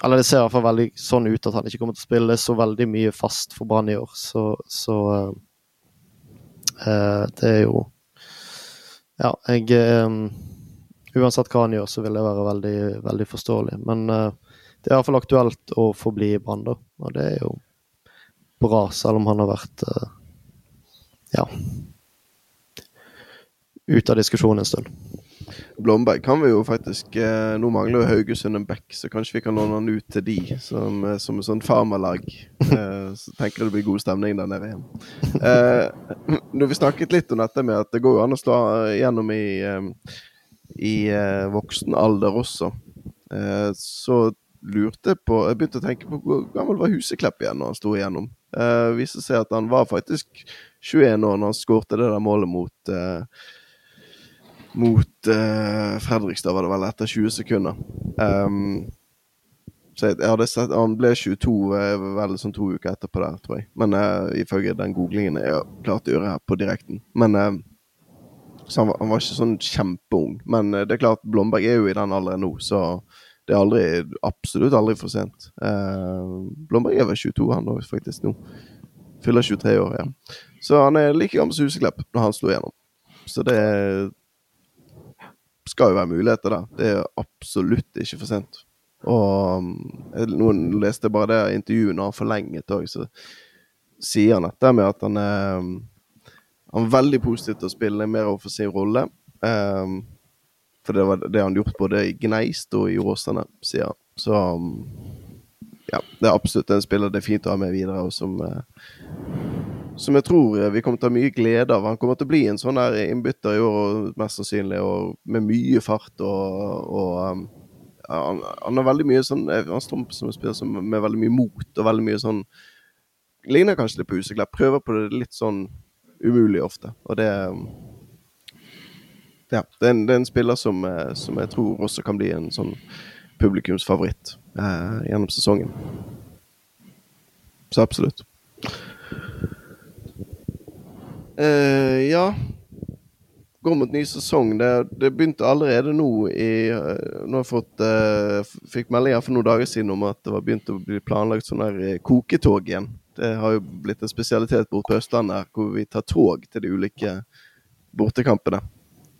Eller det ser i hvert fall veldig sånn ut at han ikke kommer til å spille så veldig mye fast for Brann i år. Så, så Eh, det er jo Ja, jeg eh, Uansett hva han gjør, så vil det være veldig, veldig forståelig. Men eh, det er iallfall aktuelt å forbli i Brann, Og det er jo bra, selv om han har vært ja ute av diskusjonen en stund. Blomberg kan vi jo faktisk eh, Nå mangler jo Haugesund en back, så kanskje vi kan låne han ut til de som, eh, som et sånt farmerlag. Eh, så tenker jeg det blir god stemning der nede igjen. Når vi snakket litt om dette med at det går jo an å slå igjennom i, i voksen alder også, så lurte på Jeg begynte å tenke på hvor gammel var Huseklepp igjen når han sto igjennom. Uh, viste seg at han var faktisk 21 år når han skårte det der målet mot Mot uh, Fredrikstad, var det vel, etter 20 sekunder. Um, så jeg, jeg, hadde sett Han ble 22 vel sånn to uker etterpå der, tror jeg. Men ifølge den googlingen jeg klarte å gjøre her på direkten. Men så han var, han var, ikke sånn kjempeung. Men det er klart, Blomberg er jo i den alderen nå, så det er aldri, absolutt aldri for sent. Eh, Blomberg er vel 22 han òg, faktisk nå. Fyller 23 år, ja. Så han er like gammel som Huseklepp når han slo igjennom. Så det skal jo være muligheter der. Det er absolutt ikke for sent. Og eh, noen leste bare det intervjuet når han forlenget òg, så sier han dette med at han er, han er veldig positiv til å spille mer overfor sin rolle. Um, for det var det han gjort både i Gneist og i Åsane, sier han. Så ja, det er absolutt en spiller det er fint å ha med videre, og som eh, som jeg tror eh, vi kommer til å ha mye glede av. Han kommer til å bli en sånn der innbytter i år, mest sannsynlig, og med mye fart. og, og um, han, han, har veldig mye sånn eh, Han står som en spiller med veldig mye mot og veldig mye sånn Ligner kanskje litt på Huseklepp. Prøver på det litt sånn umulig ofte. Og det ja, det er, en, det er en spiller som, eh, som, jeg tror også kan bli en sånn publikumsfavoritt eh, gjennom sesongen. Så absolutt. Eh, ja mot ny sesong. Det, det begynte allerede nå i eh, Nå har jeg fått uh, Fikk meldinger for noen dager siden om at det var begynt å bli planlagt sånn der koketog igjen. Det har jo blitt en spesialitet bort på Østlandet hvor vi tar tog til de ulike bortekampene.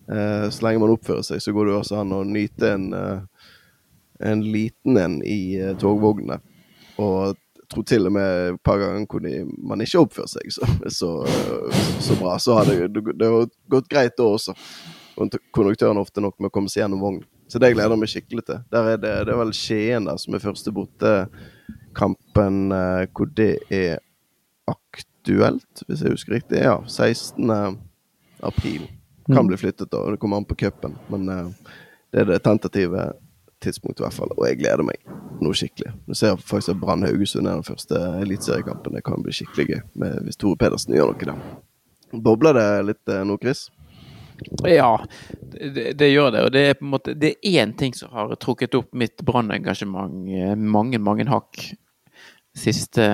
Uh, så lenge man oppfører seg, så går det også an å nyte en, en liten en i togvognene. Og tror til og med et par ganger hvor man ikke oppfører seg så, så, så bra, så hadde det, det gått greit da også. Konduktøren ofte nok med å komme seg gjennom vognen. Så det gleder jeg meg skikkelig til. Er det, det er vel Skien der som er første bortekampen eh, hvor det er aktuelt, hvis jeg husker riktig. Ja, 16. april. Kan mm. bli flyttet, da, det kommer an på cupen. Men uh, det er det tentative tidspunktet, i hvert fall. Og jeg gleder meg noe skikkelig. Nå ser faktisk at Brann Haugesund er den første eliteseriekampen. Det kan bli skikkelig gøy med, hvis Tore Pedersen gjør noe der. Bobler det litt uh, nå, Chris? Ja, det, det, gjør det. Og det er på en måte Det er én ting som har trukket opp mitt Brann-engasjement eh, mange, mange hakk siste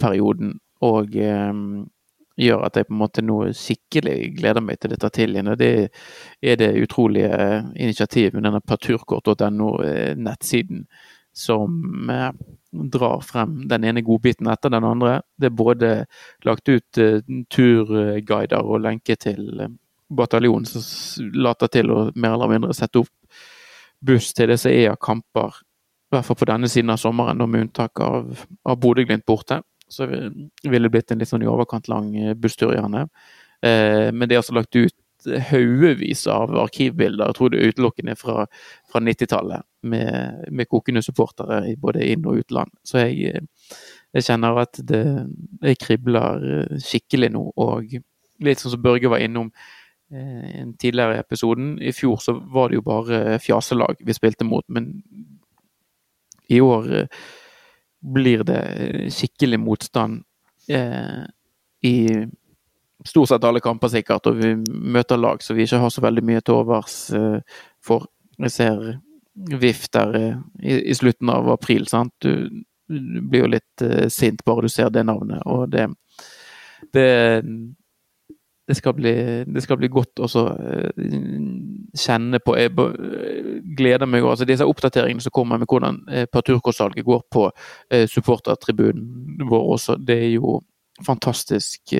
perioden. Og um, gjør at jeg på en måte nå skikkelig gleder meg til dette til igjen. Og det er det utrolige initiativet med denne parturkort.no-nettsiden eh, som eh, drar frem den ene godbiten etter den andre. Det er både lagt ut uh, turguider og lenke til bataljonen som later til å mer eller mindre sette opp buss til det som er av kamper, i hvert fall på denne siden av sommeren, med unntak av, av Bodø-Glimt borte så ville det blitt en litt sånn i overkant lang eh, busstur, gjerne. Eh, men det er altså lagt ut haugevis av arkivbilder, jeg tror det er utelukkende fra, fra 90-tallet, med, med, kokende supportere i både inn- og utland. Så jeg, jeg kjenner at det, jeg kribler eh, skikkelig nå. Og litt sånn som Børge var innom eh, en tidligere i episoden, i fjor så var det jo bare fjaselag vi spilte mot, men i år eh, blir det skikkelig motstand eh, i stort sett alle kamper, sikkert. Og vi møter lag som vi ikke har så veldig mye til overs eh, for. Jeg ser VIF der eh, i, i, slutten av april, sant. Du, du blir jo litt eh, sint bare du ser det navnet. Og det, det det skal bli, det skal bli godt å uh, kjenne på. Jeg gleder meg altså Disse oppdateringene som kommer med hvordan parturkortsalget går på supportertribunen vår også, det er jo fantastisk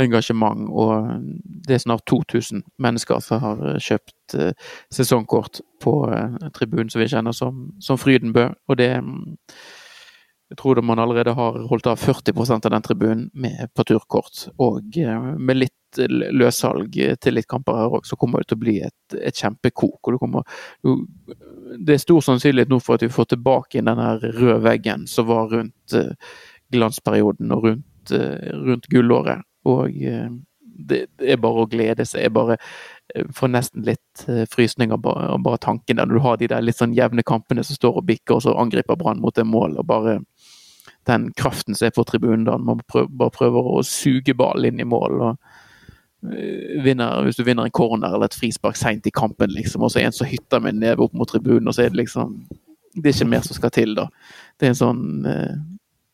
engasjement. Og det er snart 2000 mennesker som har kjøpt sesongkort på tribunen som vi kjenner som, som Frydenbø. Og det um, jeg tror man allerede har holdt av 40% av den tribunen med parturkort. Og med litt løssalg til litt kamper her òg, så kommer det til å bli et, et kjempekok. det, kommer, det er stor sannsynlighet nå for at vi får tilbake den her røde veggen som var rundt uh, glansperioden og rundt, uh, rundt gullåret. Og uh, det, er bare å glede seg. Jeg bare eh, får nesten litt eh, frysninger av bare tanken der. Når du har de der litt sånn jevne kampene som står og bikker, og så angriper Brann mot et mål. og bare den kraften som er på tribunen da man prøver, bare prøver å suge ballen inn i mål. og vinner, Hvis du vinner en corner eller et frispark seint i kampen, liksom, og så er en som hytter med en neve opp mot tribunen, og så er det liksom Det er ikke mer som skal til, da. Det er en sånn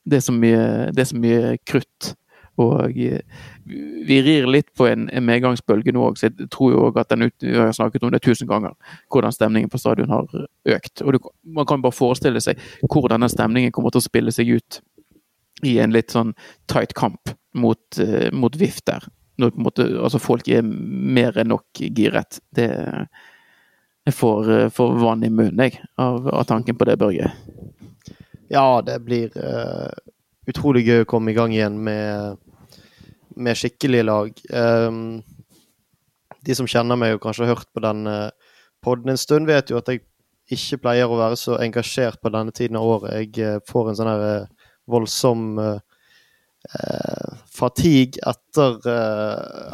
Det er så mye, det er så mye krutt og eh, vi rir litt på en, en medgangsbølge nå òg, så jeg tror jo at den vi har snakket om det tusen ganger, hvordan stemningen på stadion har økt. Og det, Man kan bare forestille seg hvordan den stemningen kommer til å spille seg ut i en litt sånn tight kamp mot, uh, mot VIF der. Når måte, altså folk er mer enn nok giret. Det Jeg får, uh, får vann i munnen, jeg, av, av, tanken på det, Børge. Ja, det blir uh, utrolig gøy å komme i gang igjen med med skikkelige lag. Um, de som kjenner meg og kanskje har hørt på denne podden en stund, vet jo at jeg ikke pleier å være så engasjert på denne tiden av året. Jeg får en sånn her voldsom uh, fatigue etter,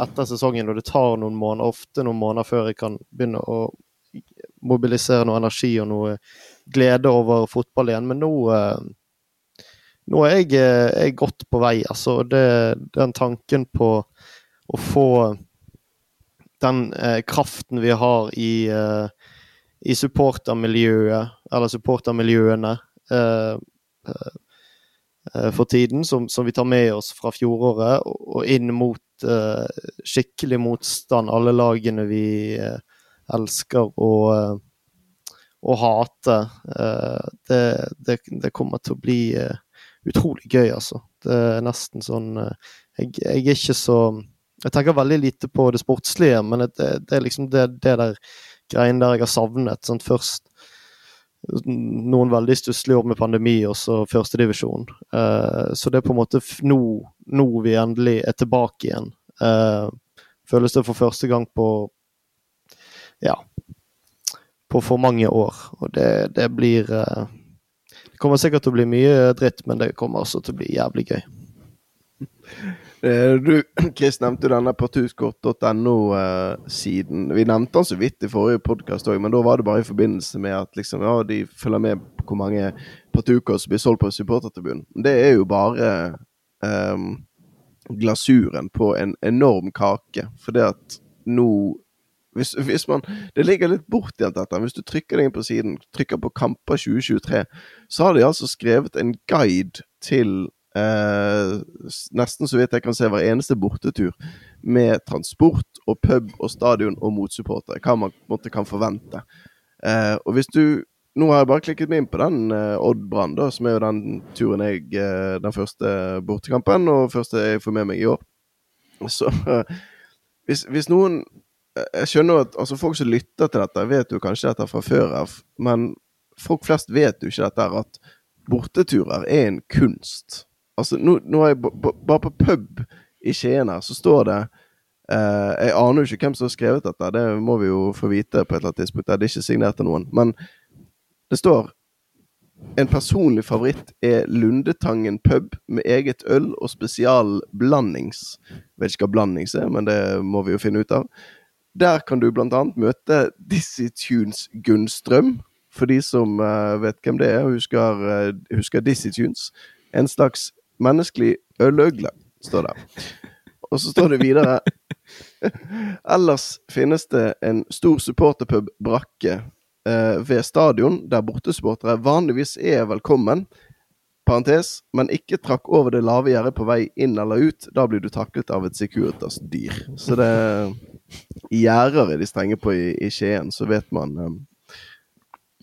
etter, sesongen, og det tar noen måneder, ofte noen måneder før jeg kan begynne å mobilisere noe energi og noe glede over fotball igjen. Men nå nå er jeg, jeg eh, godt på vei. Altså, det, den tanken på å få den eh, kraften vi har i, eh, i supportermiljøet, eller supportermiljøene eh, eh, eh, for tiden, som, som, vi tar med oss fra fjoråret, og, og inn mot skikkelig motstand. Alle lagene vi elsker å, å hate. Det, det, det, kommer til å bli utrolig gøy, altså. Det er nesten sånn eh, jeg, jeg, er ikke så Jeg tenker veldig lite på det sportslige, men det, det er liksom det der greiene der jeg har savnet. Sånn først noen veldig stusslige år med pandemi, og så førstedivisjon. Uh, så det er på en måte nå, nå vi endelig er tilbake igjen. Uh, føles det for første gang på ja på for mange år. Og det, det blir uh, det kommer sikkert til å bli mye dritt, men det kommer også til å bli jævlig gøy. Eh, du, Chris nevnte denne partuskort.no-siden. Vi nevnte den så vidt i forrige podkast òg, men da var det bare i forbindelse med at liksom, ja, de følger med på hvor mange partukort som blir solgt på supportertribunen. Det er jo bare um, glasuren på en enorm kake. For det at nå hvis, hvis, man, Det ligger litt bortgjemt dette. Hvis du trykker deg inn på siden, trykker på Kamper 2023, så har de altså skrevet en guide til eh, nesten så vidt jeg kan se hver eneste bortetur, med transport og pub og stadion og motsupporter. Hva man måtte kan forvente. Eh, og hvis du Nå har jeg bare klikket meg inn på den eh, Odd Brann, som er jo den turen jeg eh, Den første bortekampen, og første jeg får med meg i år. Så hvis, hvis noen jeg skjønner at altså, folk som lytter til dette, vet jo kanskje dette fra før av, men folk flest vet jo ikke dette at borteturer er en kunst. Altså, nå, nå er jeg bare på pub i Skien her, så står det Uh, Jeg aner jo ikke hvem som har skrevet dette, det må vi jo få vite på et eller annet tidspunkt. Det er ikke signert av noen. Men det står en personlig favoritt er Lundetangen pub med eget øl og spesial blandings. Vet ikke hva blandings er, men det må vi jo finne ut av. Der kan du blant annet møte Dizzie Tunes Gunnstrøm, for de som uh, vet hvem det er husker, uh, husker Dizzie Tunes. En slags menneskelig øløgle, står det. Og så står det videre Ellers finnes det en stor supporterpub brakke eh, ved stadion, der bortesupportere vanligvis er velkommen. Parentes, men ikke trakk over det lave gjerdet på vei inn eller ut. Da blir du taklet av et Securitas-dyr. Så det gjerder er de strenge på i, i Skien, så vet man, um,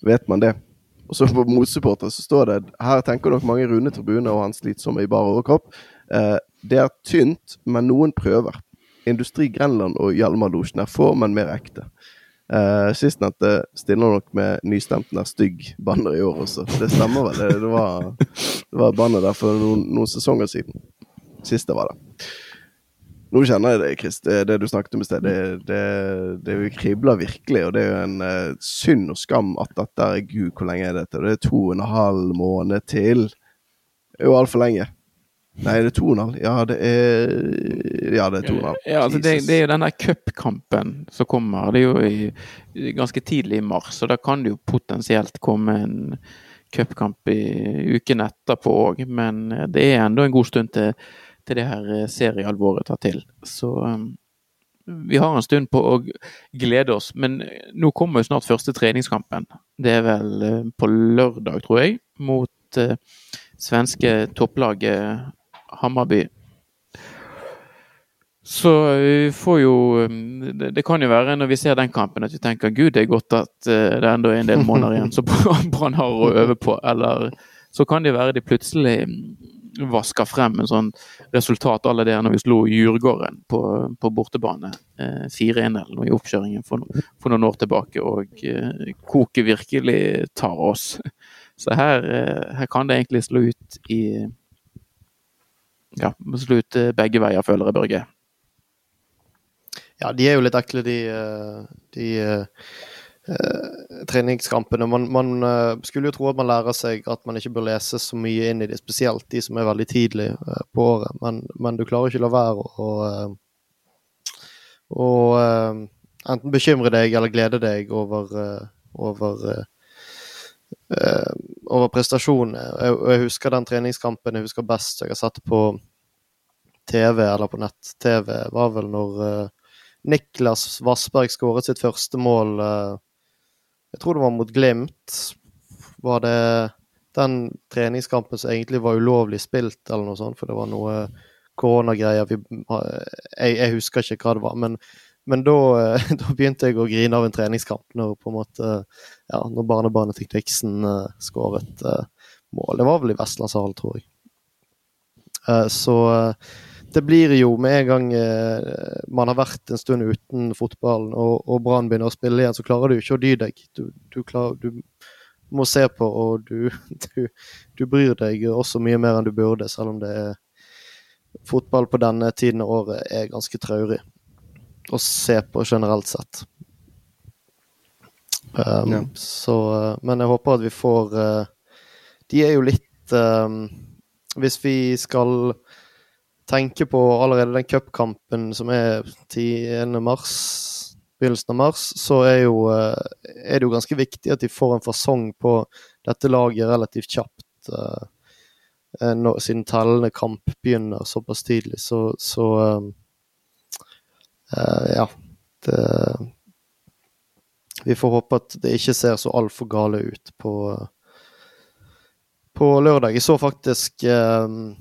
vet man det. Og så på motsupporter så står det Her tenker dere mange runde tribuner og han slitsomme i bar overkropp. Eh, det er tynt, men noen prøver. Industri Grenland og Hjalmar-losjen er få, men mer ekte. Eh, Sistnevnte stiller nok med nystemten er stygg banner i år også. Det stemmer vel? Det, det var, var banner der for noen, noen sesonger siden. Siste var det. Nå kjenner jeg det, Chris. Det, det du snakket om i sted, det, det, det kribler virkelig. Og det er jo en uh, synd og skam at dette er Gud, hvor lenge er dette? Det er to og en halv måned til. Det er jo altfor lenge. Nei, det er 2,5. Ja, det er Ja, det er 2,5. Ja, altså det, det, er jo den der cupkampen som kommer. Det er jo i, ganske tidlig i mars, og da kan det jo potensielt komme en cupkamp i uken etterpå òg. Men det er enda en god stund til, til det her seriealvoret tar til. Så um, vi har en stund på å glede oss. Men nå kommer jo snart første treningskampen. Det er vel på lørdag, tror jeg, mot uh, svenske topplaget Hammarby. Så vi får jo um, det, kan jo være når vi ser den kampen at vi tenker gud, det er godt at det enda er en del måneder igjen som Brann har å øve på. Eller så kan det være de plutselig vasker frem en sånn resultat alle det når vi slo Djurgården på, på bortebane. Eh, 4-1 eller noe i oppkjøringen for, for, noen år tilbake. Og eh, koket virkelig tar oss. Så her, eh, her kan det egentlig slå ut i ja, slå ut eh, begge veier, føler jeg, Børge. Ja, de er jo litt ekle, de, eh, de uh, treningskampene. Man, man uh, skulle jo tro at man lærer seg at man ikke bør lese så mye inn i det, spesielt de som er veldig tidlig uh, på året. Men, men, du klarer ikke å la være å, å enten bekymre deg eller glede deg over, over over prestasjonene. Jeg, jeg, husker den treningskampen jeg husker best jeg har sett på TV, eller på nett-TV, var vel når Niklas Vassberg skåret sitt første mål. Jeg tror det var mot Glimt. Var det den treningskampen som egentlig var ulovlig spilt, eller noe sånt, for det var noe koronagreier. Jeg, jeg husker ikke hva det var, men men da, da, begynte jeg å grine av en treningskamp når på en måte, ja, når barnebarnet til Kviksen uh, skåret uh, mål. Det var vel i Vestlandshallen, tror jeg. Uh, så uh, det blir jo med en gang man har vært en stund uten fotballen og, og Brann begynner å spille igjen, så klarer du ikke å dy deg. Du, du, klarer, du må se på, og du, du, bryr deg også mye mer enn du burde, selv om det er fotball på denne tiden av året er ganske traurig å se på generelt sett. Um, ja. Så Men jeg håper at vi får uh, De er jo litt um, Hvis vi skal tenke på allerede den cupkampen som er 10. mars, begynnelsen av mars, så er, jo, uh, er det jo ganske viktig at de får en fasong på dette laget relativt kjapt. Uh, når, siden tellende kamp begynner såpass tidlig. Så, så uh, ja. Det, vi får håpe at det ikke ser så altfor gale ut på, på lørdag. Jeg så faktisk um,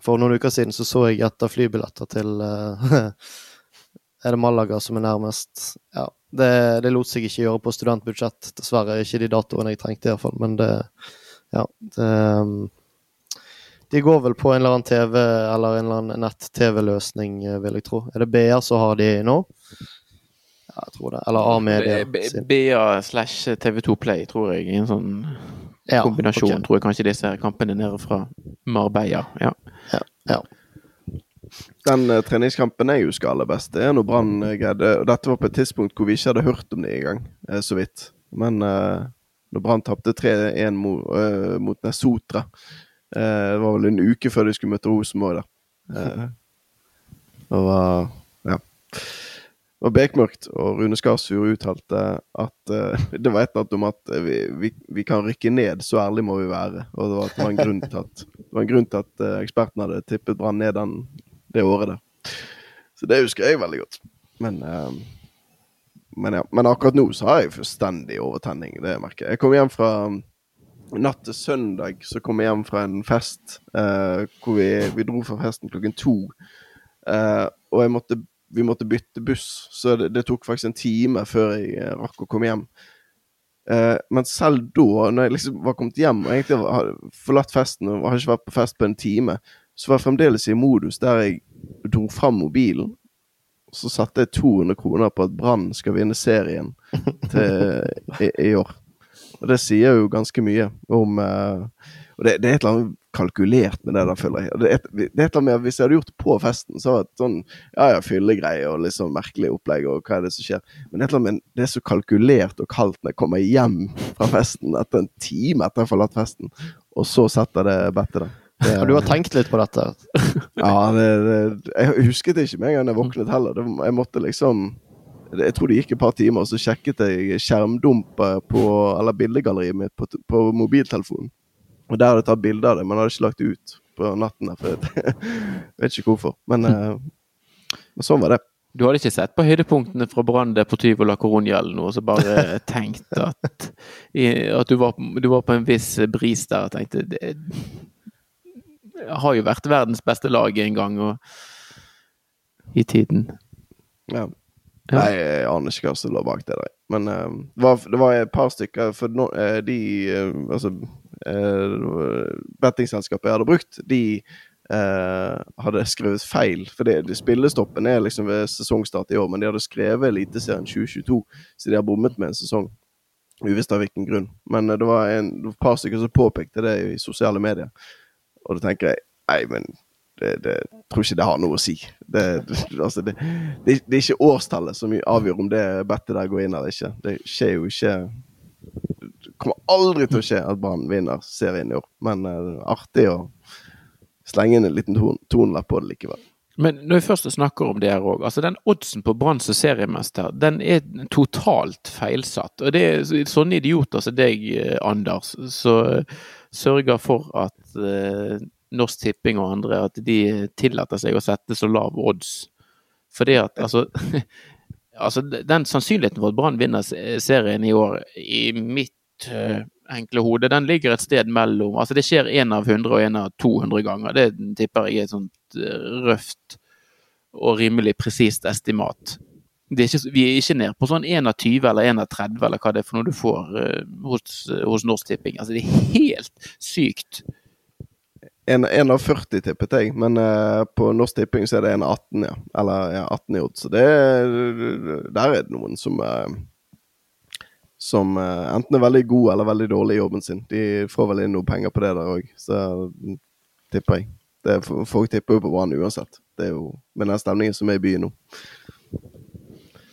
For noen uker siden så, så jeg etter flybilletter til uh, Er det Malaga som er nærmest? Ja. Det, det, lot seg ikke gjøre på studentbudsjett, dessverre. Ikke de datoene jeg trengte, iallfall. Men det Ja. Det, um, de går vel på en eller annen TV eller en eller annen nett-TV-løsning, eh, vil jeg tro. Er det BA som har de nå? Ja, jeg tror det. Eller A-media. BA slash TV2 Play, tror jeg. I en sånn ja, kombinasjon, okay. tror jeg kanskje disse kampene nede fra Marbella. Ja. Ja. Den uh, treningskampen jeg husker aller best, det er når Brann greide Og dette var på et tidspunkt hvor vi ikke hadde hørt om det engang, uh, så vidt. Men uh, når Brann tapte 3-1 mot, uh, mot Nesotra Eh, det var vel en uke før de skulle møte Rosenborg, der. Eh, det var Ja. Det var bekmørkt, og Rune Skarsfjord uttalte at uh, det var et eller annet om at vi, vi, vi, kan rykke ned, så ærlig må vi være. Og det var, det var en grunn til at, det var en grunn til at uh, ekspertene hadde tippet Brann ned den, det året der. Så det husker jeg veldig godt. Men, uh, men, ja. men akkurat nå så har jeg fullstendig overtenning, det merker jeg. Jeg kom hjem fra natt til søndag så kom jeg hjem fra en fest uh, hvor vi, vi, dro fra festen klokken to. Uh, og måtte, vi måtte bytte buss, så det, det, tok faktisk en time før jeg rakk å komme hjem. Men selv da, når jeg liksom var kommet hjem og egentlig hadde forlatt festen og hadde ikke vært på fest på en time, så var jeg fremdeles i modus der jeg dro fram mobilen. Så satte jeg 200 kroner på at Brann skal vinne serien til i, i år. Og det sier jo ganske mye om uh, Og det, det, er et eller annet kalkulert med det der, føler jeg. Det er, et eller annet med Hvis jeg hadde gjort det på festen, så var det sånn ja ja, fyllegreie og liksom merkelig opplegg, og hva er det som skjer? Men et eller annet med, det er så kalkulert og kaldt når jeg kommer hjem fra festen etter en time etter jeg har forlatt festen, og så setter det bettet der. Det, du har tenkt litt på dette? Ja, det, det, jeg husket det ikke med en gang jeg våknet heller. Jeg måtte liksom Jeg tror det gikk et par timer, og så sjekket jeg skjermdumper på Eller bildegalleriet mitt på, på mobiltelefonen. Og der hadde jeg tatt bilde av det, men hadde ikke lagt det ut på natten. der, For jeg vet ikke hvorfor. Men, mm. men sånn var det. Du hadde ikke sett på høydepunktene fra Brann Deportivo La Coruña eller noe, så bare tenkt at, at du, var, du var på en viss bris der og tenkte det har jo vært verdens beste lag en gang og i tiden. Ja. Ja. Nei, jeg aner ikke hva som lå bak det der. Men uh, det, var, det var et par stykker For no, uh, de uh, Altså Bettingselskapet jeg hadde brukt, de eh, hadde skrevet feil. For det, det spillestoppen er liksom ved sesongstart i år, men de hadde skrevet Eliteserien 2022, så de har bommet med en sesong. Uvisst av hvilken grunn. Men eh, det var en, et par stykker som påpekte det i sosiale medier. Og da tenker jeg Nei, men det, det tror ikke det har noe å si. Det, altså det, er ikke årstallet som avgjør om det bettet der går inn eller ikke. Det skjer jo ikke kommer aldri til å skje at Brann vinner serien i år, men eh, det er artig å slenge inn en liten ton, tonelapp på det likevel. Men når vi først snakker om det her òg, altså den oddsen på Brann som seriemester, den er totalt feilsatt. Og det er sånne idioter som deg, eh, Anders, som sørger for at eh, Norsk Tipping og andre at de tillater seg å sette så lav odds. Fordi at altså Altså, den sannsynligheten for at Brann vinner serien i år, i mitt eh, enkle hode, den ligger et sted mellom Altså, det skjer én av 100 og én av 200 ganger. Det tipper jeg er et sånt eh, røft og rimelig presist estimat. Er ikke, vi er ikke nede på sånn 1 av 20 eller 1 av 30 eller hva det er for noe du får uh, hos, hos Norsk Tipping. Altså, det er helt sykt. En, en av 40 tippet jeg, men uh, på Norsk Tipping så er det en av 18, ja. Eller ja, 18 i odds. Så det er, der er det noen som eh, som eh, enten er veldig god eller veldig dårlig i jobben sin. De får vel inn noe penger på det der òg, så mm, tipper jeg. Er, folk tipper jo på Brann uansett. Det er jo med den stemningen som er i byen nå.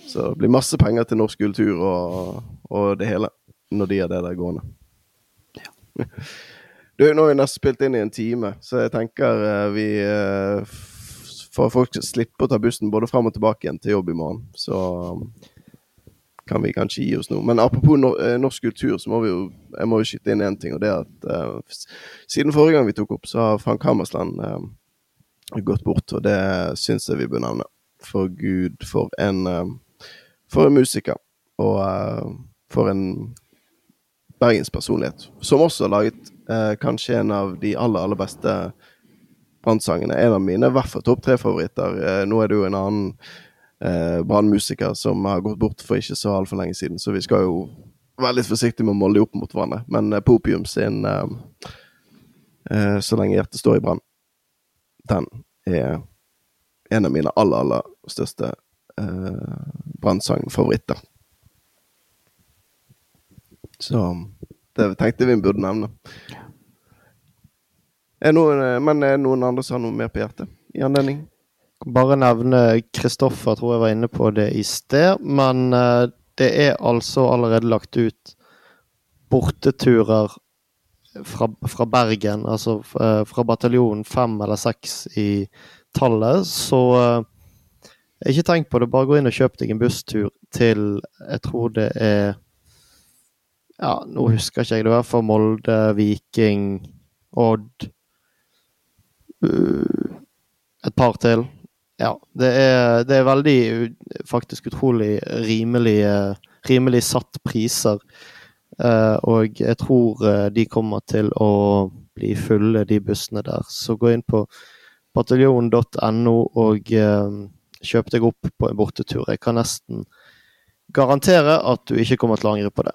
Så det blir masse penger til norsk kultur og, og det hele når de har det der gående. Du, nå har vi nesten spilt inn i en time, så jeg tenker eh, vi eh, For folk slipper slippe å ta bussen både fram og tilbake igjen til jobb i morgen, så um, kan vi kanskje gi oss nå. Men apropos eh, norsk kultur, så må vi jo Jeg må jo skyte inn én ting, og det er at uh, siden forrige gang vi tok opp, så har Frank Hammersland uh, gått bort, og det syns jeg vi bør nevne. For gud, for en uh, For en musiker. Og for en bergenspersonlighet. Som også har laget kanskje en av de aller, aller beste Brann-sangene. En av mine i hvert fall topp tre-favoritter. Nå er det jo en annen eh, Brann-musiker som har gått bort for ikke så altfor lenge siden, så vi skal jo være litt forsiktige med å måle dem opp mot hverandre. Men eh, Popium sin eh, eh, 'Så lenge hjertet står i brann', den er en av mine aller, aller største eh, Brann-sangfavoritter. Så det tenkte vi burde nevne. Er noen, eh, men er noen andre som har noe mer på hjertet i anledning? Bare nevne Kristoffer, tror jeg var inne på det i sted. Men eh, det er altså allerede lagt ut borteturer fra, fra Bergen, altså eh, fra bataljon fem eller seks i tallet. Så eh, ikke tenk på det, bare gå inn og kjøp deg en busstur til Jeg tror det er Ja, nå husker ikke jeg det, i hvert fall Molde, Viking, Odd Et par til. Ja, det er, det er veldig faktisk utrolig rimelig, rimelig satt priser. Eh, og jeg tror eh, de kommer til å bli fulle, de bussene der. Så gå inn på bataljon.no og eh, kjøp deg opp på en bortetur. Jeg kan nesten garantere at du ikke kommer til å angre på det.